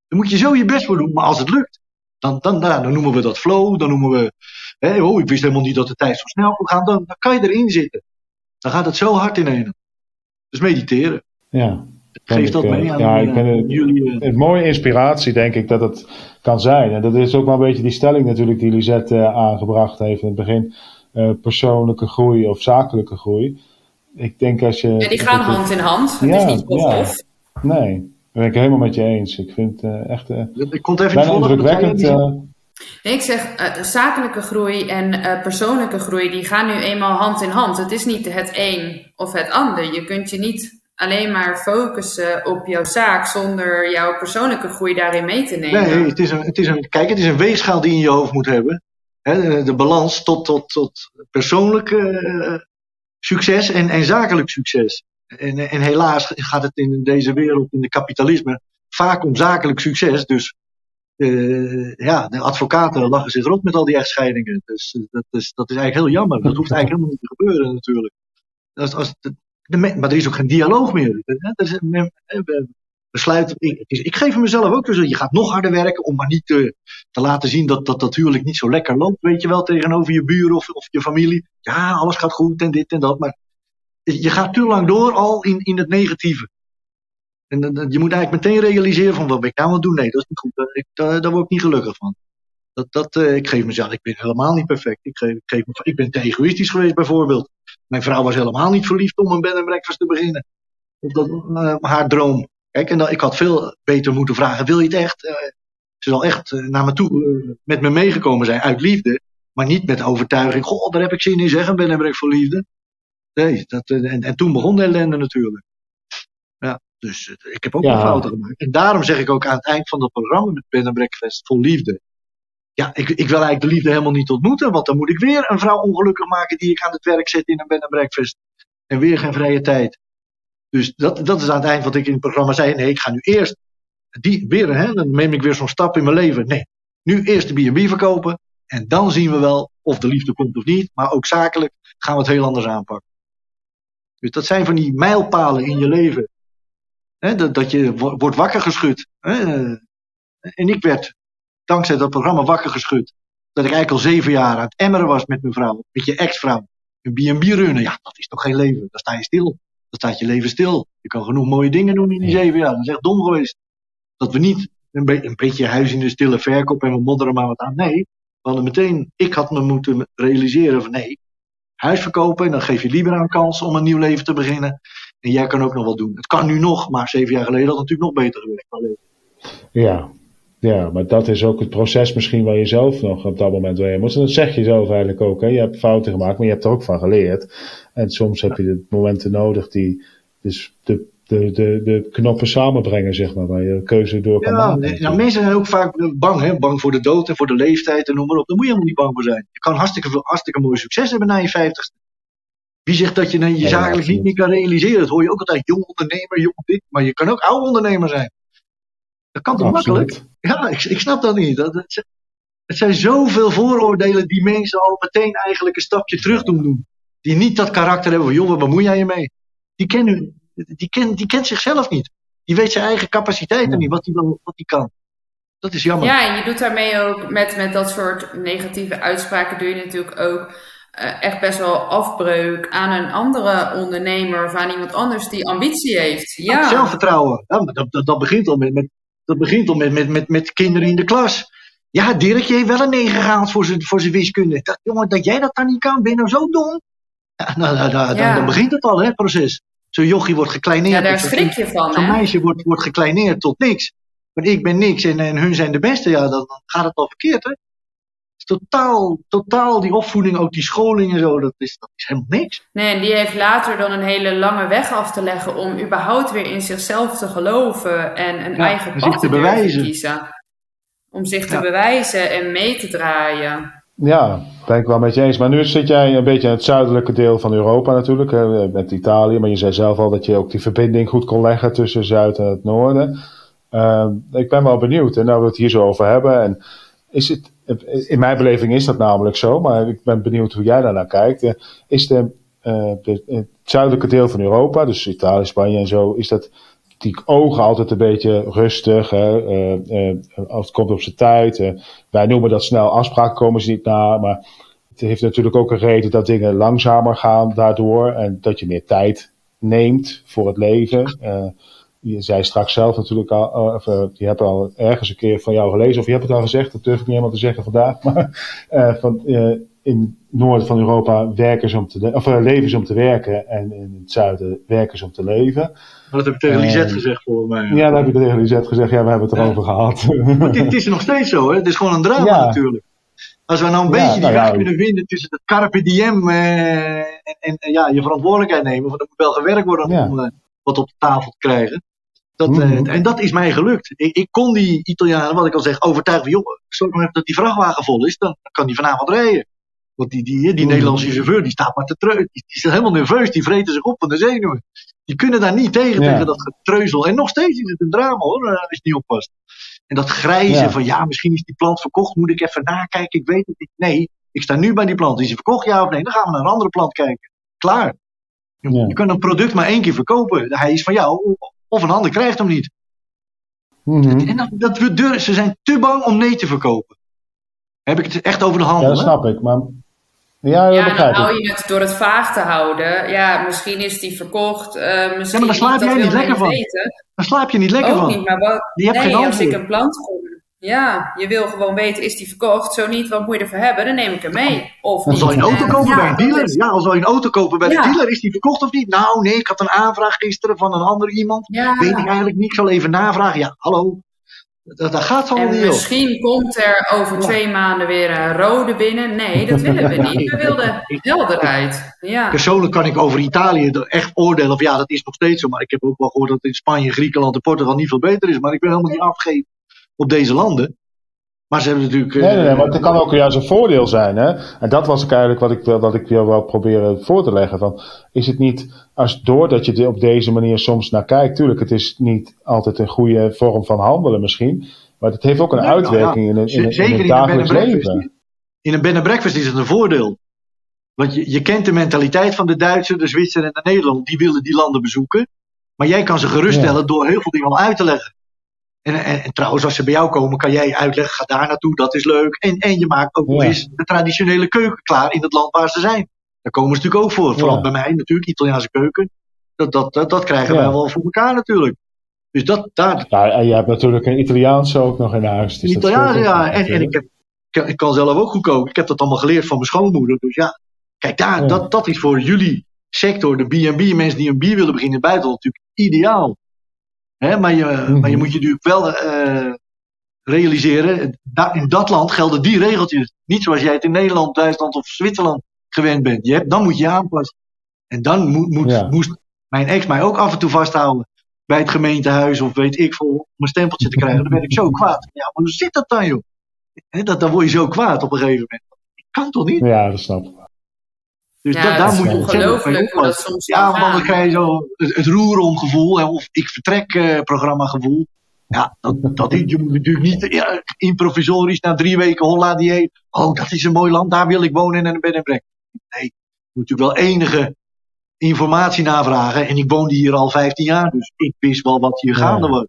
Dan moet je zo je best voor doen, maar als het lukt, dan, dan, nou, dan noemen we dat flow, dan noemen we, hè, oh, ik wist helemaal niet dat de tijd zo snel kon gaan, dan, dan kan je erin zitten. Dan gaat het zo hard in ene. Dus mediteren. ja. Geef ik, dat eh, mee aan ja, die, ik ben eh, het- jullie. eh, Een mooie inspiratie, denk ik, dat het kan zijn. En dat is ook wel een beetje die stelling natuurlijk die Lisette eh, aangebracht heeft in het begin. eh, persoonlijke groei of zakelijke groei. Ik denk als je... En die gaan hand in hand. Het Ja, is niet of-of. Nee, dat ben ik helemaal met je eens. Ik vind het eh, echt eh, Ik kon het even niet bijna indrukwekkend. eh, Nee, ik zeg, eh, zakelijke groei en eh, persoonlijke groei, die gaan nu eenmaal hand in hand. Het is niet het een of het ander. Je kunt je niet alleen maar focussen op jouw zaak zonder jouw persoonlijke groei daarin mee te nemen. Nee, het is een, het is een, kijk, het is een weegschaal die je in je hoofd moet hebben. De, balans tot, tot, tot persoonlijk eh, succes en, en zakelijk succes. En, en helaas gaat het in deze wereld, in de kapitalisme, vaak om zakelijk succes. Dus eh, ja, de advocaten lachen zich rot met al die echtscheidingen. Dus eh, dat is, dat is eigenlijk heel jammer. Dat hoeft eigenlijk helemaal niet te gebeuren natuurlijk. Als, als maar er is ook geen dialoog meer. Er besluit, ik, ik geef mezelf ook dus, je gaat nog harder werken om maar niet te, te laten zien dat, dat huwelijk niet zo lekker loopt, weet je wel, tegenover je buren of, of je familie. Ja, alles gaat goed en dit en dat, maar je gaat te lang door al in, in het negatieve. En je moet eigenlijk meteen realiseren van wat ben ik nou aan het doen? Nee, dat is niet goed. Daar, word ik niet gelukkig van. Dat, dat, eh, ik geef mezelf, ik ben helemaal niet perfect. Ik, geef, ik, ik ben te egoïstisch geweest bijvoorbeeld. Mijn vrouw was helemaal niet verliefd om een bed and breakfast te beginnen. Dat, eh, haar droom. Kijk, en dan, ik had veel beter moeten vragen: wil je het echt? Eh, ze zal echt eh, naar me toe met me meegekomen zijn uit liefde. Maar niet met overtuiging. Goh, daar heb ik zin in zeggen, ben en break voor liefde. Nee, dat, en, en toen begon de ellende natuurlijk. Ja, dus ik heb ook Ja. wel fouten gemaakt. En daarom zeg ik ook aan het eind van dat programma met Ben en Breakfast vol liefde. Ja, ik, ik wil eigenlijk de liefde helemaal niet ontmoeten. Want dan moet ik weer een vrouw ongelukkig maken die ik aan het werk zet in een bed and breakfast. En weer geen vrije tijd. Dus dat, dat is aan het eind wat ik in het programma zei. Nee, ik ga nu eerst die, weer, hè, dan neem ik weer zo'n stap in mijn leven. Nee, nu eerst de B&B verkopen. En dan zien we wel of de liefde komt of niet. Maar ook zakelijk gaan we het heel anders aanpakken. Dus dat zijn van die mijlpalen in je leven. Dat, dat je wo- wordt wakker geschud. En ik werd dankzij dat programma wakker geschud. Dat ik eigenlijk al zeven jaar aan het emmeren was met mijn vrouw. Met je ex-vrouw. Een B&B runnen. Ja, dat is toch geen leven. Dan sta je stil. Dan staat je leven stil. Je kan genoeg mooie dingen doen in die zeven jaar. Dat is echt dom geweest. Dat we niet een, be- een beetje huis in de stille verkoop en we modderen maar wat aan. Nee, we hadden meteen, ik had me moeten realiseren van nee, huis verkopen en dan geef je liever een kans om een nieuw leven te beginnen. En jij kan ook nog wat doen. Het kan nu nog, maar zeven jaar geleden had het natuurlijk nog beter. Alleen, Ja. Ja, maar dat is ook het proces misschien waar je zelf nog op dat moment doorheen moet. En dat zeg je zelf eigenlijk ook. Hè? Je hebt fouten gemaakt, maar je hebt er ook van geleerd. En soms heb je de momenten nodig die dus de, de, de, de knoppen samenbrengen, zeg maar, waar je keuze door kan Ja, maken. nou, mensen zijn ook vaak bang, hè? bang voor de dood en voor de leeftijd en noem maar op. Daar moet je helemaal niet bang voor zijn. Je kan hartstikke, veel, hartstikke mooi succes hebben na je vijftigste. Wie zegt dat je je Ja, zakelijk niet meer kan realiseren? Dat hoor je ook altijd, jong ondernemer, jong dit. Maar je kan ook oud ondernemer zijn. Dat kan toch makkelijk? Ja, ik, ik snap dat niet. Dat, het, het zijn zoveel vooroordelen die mensen al meteen eigenlijk een stapje terug doen doen. Die niet dat karakter hebben van, joh, wat bemoei jij je mee? Die, kennen, die, ken, die kent zichzelf niet. Die weet zijn eigen capaciteiten Ja. niet, wat hij wel- wat die kan. Dat is jammer. Ja, en je doet daarmee ook met, met dat soort negatieve uitspraken doe je natuurlijk ook eh, echt best wel afbreuk aan een andere ondernemer of aan iemand anders die ambitie heeft. Ja, Zelfvertrouwen. Ja, maar dat, dat, dat begint al met, met, dat begint al met, met, met, met kinderen in de klas. Ja, Dirkje heeft wel een 9 gehaald voor zijn, voor zijn wiskunde. Dat, jongen, dat jij dat dan niet kan, ben je nou zo dom? Ja, nou, nou, nou, Ja. Dan, dan begint het al, hè, het proces. Zo'n jochie wordt gekleineerd. ja daar schrik je van, Zo'n meisje wordt, wordt gekleineerd tot niks. Maar ik ben niks en, en hun zijn de beste, ja, dan, dan gaat het al verkeerd, hè? Totaal, totaal die opvoeding, ook die scholing en zo, dat is, dat is helemaal niks. Nee, en die heeft later dan een hele lange weg af te leggen om überhaupt weer in zichzelf te geloven en een eigen pad te, bewijzen. kiezen. Om zich te bewijzen en mee te draaien. Ja, ben ik wel met je eens. Maar nu zit jij een beetje in het zuidelijke deel van Europa natuurlijk, hè, met Italië. Maar je zei zelf al dat je ook die verbinding goed kon leggen tussen Zuid en het Noorden. Uh, ik ben wel benieuwd, en nou we het hier zo over hebben. En is het, in mijn beleving is dat namelijk zo, maar ik ben benieuwd hoe jij daarnaar kijkt. Eh, is de, uh, de, het zuidelijke deel van Europa, dus Italië, Spanje en zo, is dat die ogen altijd een beetje rustig. Hè? Uh, het komt op zijn tijd. wij noemen dat snel afspraken komen ze niet na. Maar het heeft natuurlijk ook een reden dat dingen langzamer gaan daardoor. En dat je meer tijd neemt voor het leven. Je zei straks zelf natuurlijk al, of, je hebt al ergens een keer van jou gelezen, of je hebt het al gezegd, dat durf ik niet helemaal te zeggen vandaag. Maar van, in het noorden van Europa werken ze om te, of, leven ze om te werken en in het zuiden werken ze om te leven. Dat heb ik tegen Lisette gezegd volgens mij. Ja, dat heb ik tegen Lisette gezegd. Ja, we hebben het erover gehad. Maar dit, is nog steeds zo, hè? Het is gewoon een drama natuurlijk. Als we nou een beetje die nou weg kunnen vinden tussen het carpe diem eh, en, en, ja, je verantwoordelijkheid nemen, want er moet wel gewerkt worden om wat op de tafel te krijgen. Dat, mm -hmm. en dat is mij gelukt. Ik, ik, kon die Italianen, wat ik al zeg, overtuigen van, joh, zorg maar even dat die vrachtwagen vol is, dan kan die vanavond rijden. Want die, die, die Nederlandse chauffeur die staat maar te treuren. Die, die is helemaal nerveus, die vreten zich op van de zenuwen. Die kunnen daar niet tegen, tegen dat getreuzel. En nog steeds is het een drama hoor, als je niet oppast. En dat grijzen van ja, misschien is die plant verkocht, moet ik even nakijken, ik weet het niet. Nee, ik sta nu bij die plant. Is hij verkocht, ja of nee? Dan gaan we naar een andere plant kijken. Klaar. Je, je kunt een product maar één keer verkopen. Hij is van jou, of een ander krijgt hem niet. Mm En dat, dat we, ze zijn te bang om nee te verkopen. Heb ik het echt over de handel? Ja, dat snap ik. Maar ja, ja dan hou je het door het vaag te houden. Ja, misschien is die verkocht. Uh, misschien ja, maar daar slaap jij niet lekker van. Daar slaap je niet lekker Ook van. Niet, maar wat, je hebt nee, als ik een plant kom. Ja, je wil gewoon weten, is die verkocht? Zo niet, wat moet je ervoor hebben? Dan neem ik hem mee. Of dan zal je een auto kopen bij een dealer. Ja, dan zal je een auto kopen bij de dealer. Is die verkocht of niet? Nou, nee, ik had een aanvraag gisteren van een ander iemand. Weet ik eigenlijk niet. Ik zal even navragen. Ja, hallo. Dat, dat gaat zo niet Misschien komt er over twee maanden weer een rode binnen. Nee, dat willen we niet. We wilden helderheid. Ja. Persoonlijk kan ik over Italië echt oordelen. Of ja, dat is nog steeds zo. Maar ik heb ook wel gehoord dat in Spanje, Griekenland en Portugal niet veel beter is. Maar ik wil helemaal niet afgeven op deze landen. Maar ze hebben natuurlijk. Nee, nee, nee, maar het kan ook juist een voordeel zijn. Hè? En dat was ook eigenlijk wat ik, wat ik jou wel proberen voor te leggen. Van, is het niet, als doordat je er op deze manier soms naar kijkt, tuurlijk, het is niet altijd een goede vorm van handelen misschien. Maar het heeft ook een uitwerking in, in, in, in, het dagelijks leven. In een bed and breakfast is het een voordeel. Want je, je kent de mentaliteit van de Duitsers, de Zwitsers en de Nederlanders. Die willen die landen bezoeken. Maar jij kan ze geruststellen door heel veel dingen al uit te leggen. En, en, en, trouwens, als ze bij jou komen, kan jij uitleggen, ga daar naartoe, dat is leuk. En, en je maakt ook nog eens de traditionele keuken klaar in het land waar ze zijn. Daar komen ze natuurlijk ook voor. Vooral bij mij natuurlijk, Italiaanse keuken. Dat, dat, dat, dat krijgen wij wel voor elkaar natuurlijk. Dus dat, daar... Ja, en je hebt natuurlijk een Italiaanse ook nog in huis. Dus Italiaanse, ja. En, en ik, heb, ik, kan zelf ook goed koken. Ik heb dat allemaal geleerd van mijn schoonmoeder. Dus ja, kijk, daar, dat, dat is voor jullie sector, de B&B, mensen die een bier willen beginnen in het buitenland, natuurlijk ideaal. Hè, maar, je, mm-hmm. maar je moet je natuurlijk wel uh, realiseren, in dat land gelden die regeltjes. Niet zoals jij het in Nederland, Duitsland of Zwitserland gewend bent. Je hebt, dan moet je aanpassen. En dan moet, moet, moest mijn ex mij ook af en toe vasthouden bij het gemeentehuis of weet ik veel, om een stempeltje te krijgen. Dan ben ik zo kwaad. Ja, maar hoe zit dat dan, joh? dat, dan word je zo kwaad op een gegeven moment. kan toch niet? Ja, dat snap ik. Dus ja, dat, daar moet je ongelooflijk hoe dat soms Ja, want dan krijg je zo het, het roeromgevoel, of ik vertrek uh, programma gevoel. Ja, dat, dat, je moet natuurlijk niet ja, improvisorisch na drie weken Holla dieet. Oh, dat is een mooi land, daar wil ik wonen en een bed en brek. Nee, je moet natuurlijk wel enige informatie navragen. En ik woonde hier al 15 jaar, dus ik wist wel wat hier gaande was.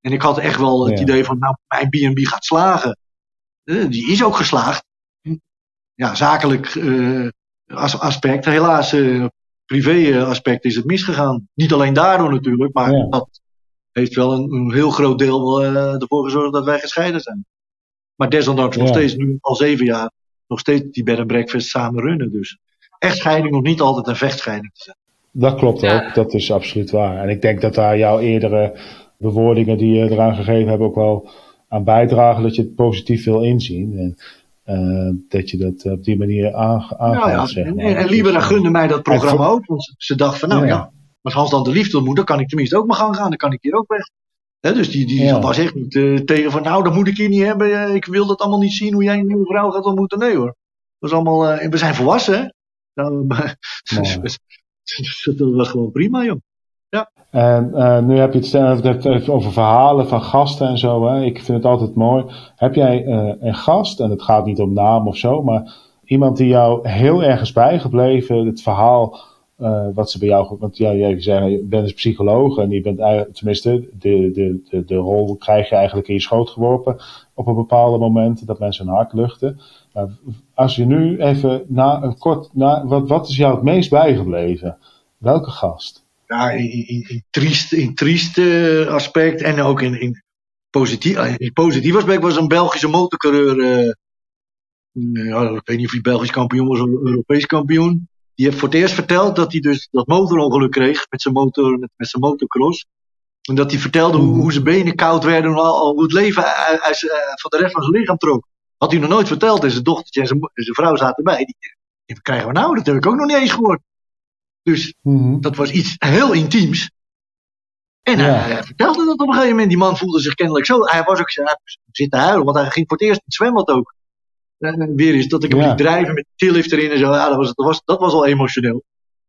En ik had echt wel het idee van, nou, mijn B&B gaat slagen. Uh, die is ook geslaagd. Ja, zakelijk uh, aspect. Helaas, uh, privé aspect is het misgegaan. Niet alleen daardoor natuurlijk, maar dat heeft wel een, een heel groot deel uh, ervoor gezorgd dat wij gescheiden zijn. Maar desondanks nog steeds nu al zeven jaar nog steeds die bed and breakfast samen runnen. Dus echtscheiding nog niet altijd een vechtscheiding te zijn. Dat klopt ook, dat is absoluut waar. En ik denk dat daar jouw eerdere bewoordingen die je eraan gegeven hebt ook wel aan bijdragen dat je het positief wil inzien. En dat je dat op die manier aangaat. Nou ja, zeg maar. En, en Libera gunde mij dat programma ook. Want ze dacht van, nou ja, als Hans dan de liefde ontmoet, dan kan ik tenminste ook mijn gang gaan. Dan kan ik hier ook weg. dus die, die was echt niet tegen van, nou, dat moet ik hier niet hebben. Ik wil dat allemaal niet zien hoe jij een nieuwe vrouw gaat ontmoeten. Nee hoor. Dat is allemaal, en we zijn volwassen, hè. Nou, dat was gewoon prima, joh. En uh, nu heb je het over verhalen van gasten en zo. Hè? Ik vind het altijd mooi. Heb jij uh, een gast, en het gaat niet om naam of zo, maar iemand die jou heel erg is bijgebleven, het verhaal uh, wat ze bij jou. Want ja, jij zei, je bent dus psycholoog en je bent eigenlijk, tenminste, de, de, de, de rol krijg je eigenlijk in je schoot geworpen op een bepaalde moment dat mensen hun hart luchten. Als je nu even na kort, na, wat, wat is jou het meest bijgebleven? Welke gast? Ja, in, in, in, triest, in uh, aspect en ook in, in, positief, eh, in positief aspect was een Belgische motorcoureur. Uh, ja, ik weet niet of hij Belgisch kampioen was of Europees kampioen. Die heeft voor het eerst verteld dat hij dus dat motorongeluk kreeg met zijn, motor, met, met zijn motocross. En dat hij vertelde hoe, zijn benen koud werden en hoe het leven uit, van de rest van zijn lichaam trok. Had hij nog nooit verteld en zijn dochtertje en zijn, zijn vrouw zaten erbij. Die, die krijgen we nou? Dat heb ik ook nog niet eens gehoord. Dus mhm. dat was iets heel intiems. En hij, vertelde dat op een gegeven moment. Die man voelde zich kennelijk zo. Hij was ook hij zitten huilen, want hij ging voor het eerst in het zwembad ook. En weer eens dat ik hem ja. liet drijven met de lift erin en zo. Ja, dat was, dat, was, dat was al emotioneel.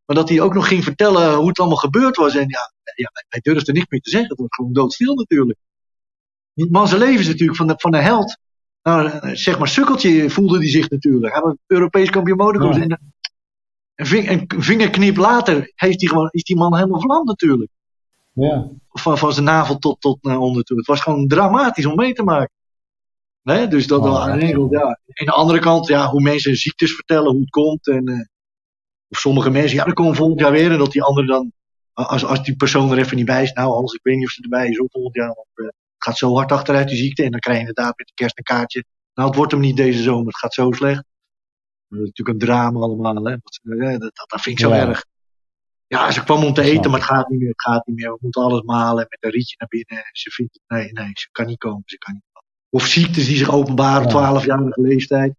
Maar dat hij ook nog ging vertellen hoe het allemaal gebeurd was. En ja, ja hij durfde niks meer te zeggen. Het was gewoon doodstil natuurlijk. Die man zijn leven is natuurlijk van de, van de held. Nou, zeg maar, sukkeltje voelde hij zich natuurlijk. Hij was Europees kampioen motocross. Ja. Een, vingerknip later heeft gewoon, is die man helemaal verlamd natuurlijk. Ja. Van, van zijn navel tot, tot naar onder toe. Het was gewoon dramatisch om mee te maken. Nee, dus dat oh, aan ja. ja. En de andere kant, ja, hoe mensen ziektes vertellen, hoe het komt. En, uh, of sommige mensen, ja, dat komen volgend jaar weer. En dat die andere dan, als, als die persoon er even niet bij is, nou, alles, ik weet niet of ze erbij is, ook volgend jaar. Of, uh, gaat zo hard achteruit die ziekte. En dan krijg je inderdaad met de kerst een kaartje. Nou, het wordt hem niet deze zomer, het gaat zo slecht. Dat is natuurlijk een drama allemaal, hè. Dat, dat, dat vind ik zo erg. Ja, ze kwam om te eten, maar het gaat niet meer, het gaat niet meer. We moeten alles malen met een rietje naar binnen. Ze vindt, nee, nee, ze kan niet komen, ze kan niet komen. Of ziektes die zich openbaren op 12-jarige leeftijd.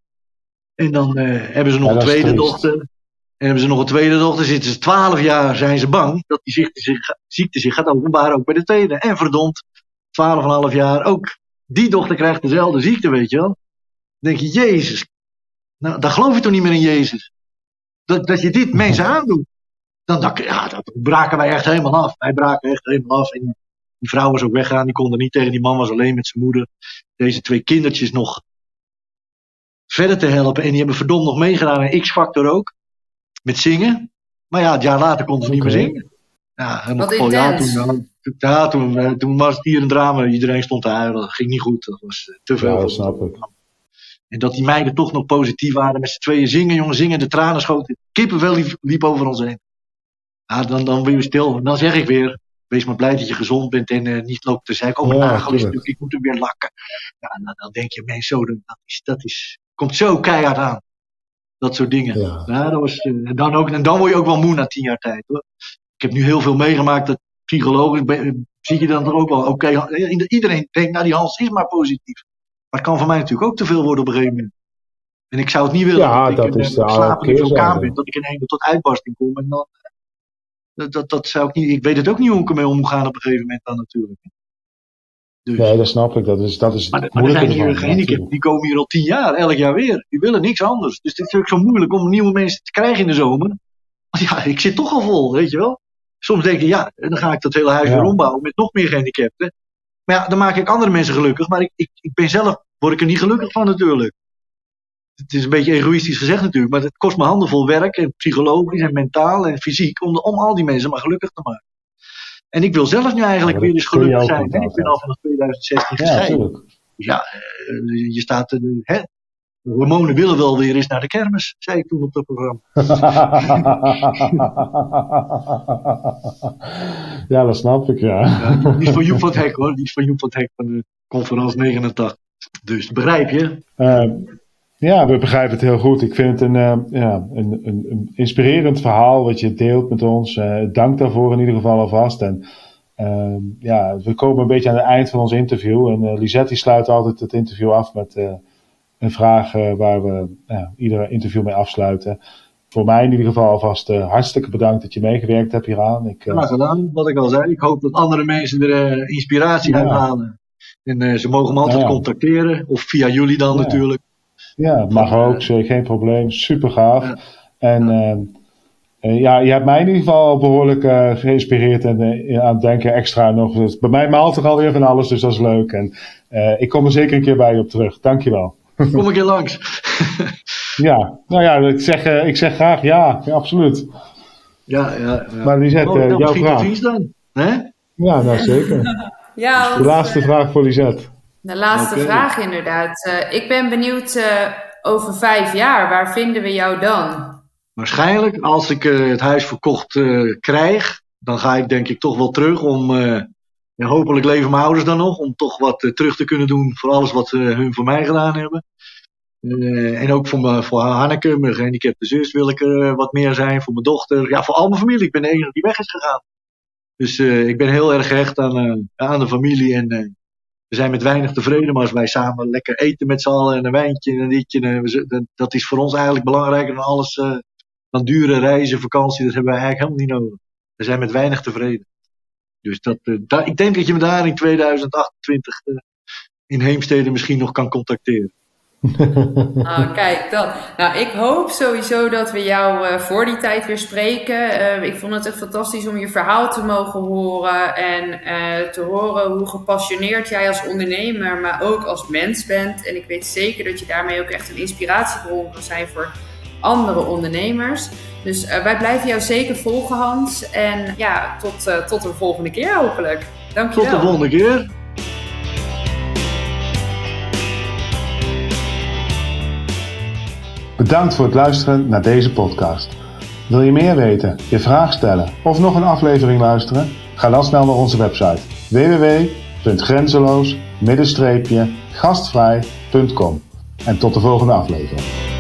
En dan uh, hebben ze nog een tweede dochter. En hebben ze nog een tweede dochter, zitten ze 12 jaar, zijn ze bang dat die ziekte zich, ziekte zich gaat openbaren ook bij de tweede. En verdomd, 12,5 jaar ook. Die dochter krijgt dezelfde ziekte, weet je wel. Dan denk je, Jezus. Nou, dan geloof je toch niet meer in Jezus. Dat, dat je dit mensen aandoet. Dan, dan, ja, dat braken wij echt helemaal af. Wij braken echt helemaal af. En die vrouw was ook weggaan, die kon er niet tegen. Die man was alleen met zijn moeder. Deze twee kindertjes nog verder te helpen. En die hebben verdomd nog meegedaan in X-Factor ook. Met zingen. Maar ja, het jaar later konden ze niet meer zingen. Ja, helemaal Wat ja, toen, ja, toen, eh, toen was het hier een drama. Iedereen stond te huilen. Dat ging niet goed. Dat was eh, te veel. Ja, snap ik. En dat die meiden toch nog positief waren. Met z'n tweeën zingen, jongen, zingen. De tranen schoten. Kippenvel liep, liep over ons heen. Ja, dan, dan weer stil. Dan zeg ik weer. Wees maar blij dat je gezond bent en uh, niet loopt te zeggen. Oh, mijn ja, nagel is natuurlijk, ik moet hem weer lakken. Ja, dan, dan denk je, mensen, zo, dat, is, dat is, komt zo keihard aan. Dat soort dingen. Ja. ja dat was, uh, dan ook, en dan word je ook wel moe na tien jaar tijd. Hoor. Ik heb nu heel veel meegemaakt dat psychologisch zie je dan toch ook wel, oké, okay, iedereen denkt, nou die Hans is maar positief. Maar het kan voor mij natuurlijk ook te veel worden op een gegeven moment. En ik zou het niet willen ja, dat, dat ik is slapen in zo'n kamer ben, dat ik in één tot uitbarsting kom. En dan, dat, dat, dat zou ik niet, ik weet het ook niet hoe ik ermee om moet gaan op een gegeven moment dan natuurlijk. Dus. Nee, dat snap ik. Dat is, dat is maar, maar er zijn hier die komen hier al tien jaar, elk jaar weer. Die willen niks anders. Dus het is ook zo moeilijk om nieuwe mensen te krijgen in de zomer. Want ja, ik zit toch al vol, weet je wel. Soms denk je, ja, dan ga ik dat hele huis weer ombouwen met nog meer gehandicapten. Maar ja, dan maak ik andere mensen gelukkig. Maar ik, ik, ik ben zelf, word ik er niet gelukkig van natuurlijk. Het is een beetje egoïstisch gezegd natuurlijk. Maar het kost me handenvol werk. En psychologisch en mentaal en fysiek. Om, om al die mensen maar gelukkig te maken. En ik wil zelf nu eigenlijk weer eens gelukkig zijn. ik ben al vanaf 2016 gescheiden. Dus ja, uh, je staat, hè, hormonen willen wel weer eens naar de kermis, zei ik toen op het programma. ja, dat snap ik, ja. ja die is van Joep van het Hek hoor, die is van Joep van het Hek van de conferentie 89. Dus begrijp je? Uh, ja, we begrijpen het heel goed. Ik vind het een, uh, ja, een, een, een, inspirerend verhaal wat je deelt met ons. Uh, dank daarvoor in ieder geval alvast. En ehm, ja, we komen een beetje aan het eind van ons interview. En Lisette sluit altijd het interview af met een vraag waar we ja, iedere interview mee afsluiten. Voor mij in ieder geval alvast hartstikke bedankt dat je meegewerkt hebt hieraan. Ik, Graag gedaan, wat ik al zei. Ik hoop dat andere mensen er inspiratie ja. uit halen. En ze mogen me altijd contacteren, of via jullie dan natuurlijk. Ja, mag ook, geen probleem. Super gaaf. En uh, ja, je hebt mij in ieder geval behoorlijk uh, geïnspireerd en uh, aan het denken extra nog. Dus bij mij maalt er alweer van alles, dus dat is leuk. En ik kom er zeker een keer bij je op terug. Dankjewel. Kom een keer langs. ja, nou ja, ik zeg, ik zeg graag ja, ja absoluut. Ja, ja, ja. Maar Lisette, oh, jouw vraag. dan, hè? Ja, nou zeker. ja, de laatste vraag voor Lisette. De laatste vraag inderdaad. ik ben benieuwd over vijf jaar, waar vinden we jou dan? Waarschijnlijk, als ik uh, het huis verkocht uh, krijg, dan ga ik denk ik toch wel terug om. Uh, ja, hopelijk leven mijn ouders dan nog, om toch wat terug te kunnen doen voor alles wat hun voor mij gedaan hebben. en ook voor, me, voor Hanneke, mijn gehandicapte zus, wil ik er wat meer zijn. Voor mijn dochter, ja, voor al mijn familie. Ik ben de enige die weg is gegaan. Dus ik ben heel erg gehecht aan, aan de familie. En we zijn met weinig tevreden, maar als wij samen lekker eten met z'n allen en een wijntje en een ditje, dat is voor ons eigenlijk belangrijker dan alles dan dure reizen, vakantie, dat hebben wij eigenlijk helemaal niet nodig. We zijn met weinig tevreden. Dus dat, ik denk dat je me daar in 2028 uh, eh, in Heemstede misschien nog kan contacteren. Ah, kijk, dat. Nou, ik hoop sowieso dat we jou uh, voor die tijd weer spreken. Uh, ik vond het echt fantastisch om je verhaal te mogen horen en uh, te horen hoe gepassioneerd jij als ondernemer, maar ook als mens bent. En ik weet zeker dat je daarmee ook echt een inspiratiebron kan zijn voor andere ondernemers. Dus wij blijven jou zeker volgen, Hans. En ja, tot, tot de volgende keer hopelijk. Dankjewel. Tot de volgende keer. Bedankt voor het luisteren naar deze podcast. Wil je meer weten, je vraag stellen of nog een aflevering luisteren? Ga dan snel naar onze website www.grenzeloos-gastvrij.com. En tot de volgende aflevering.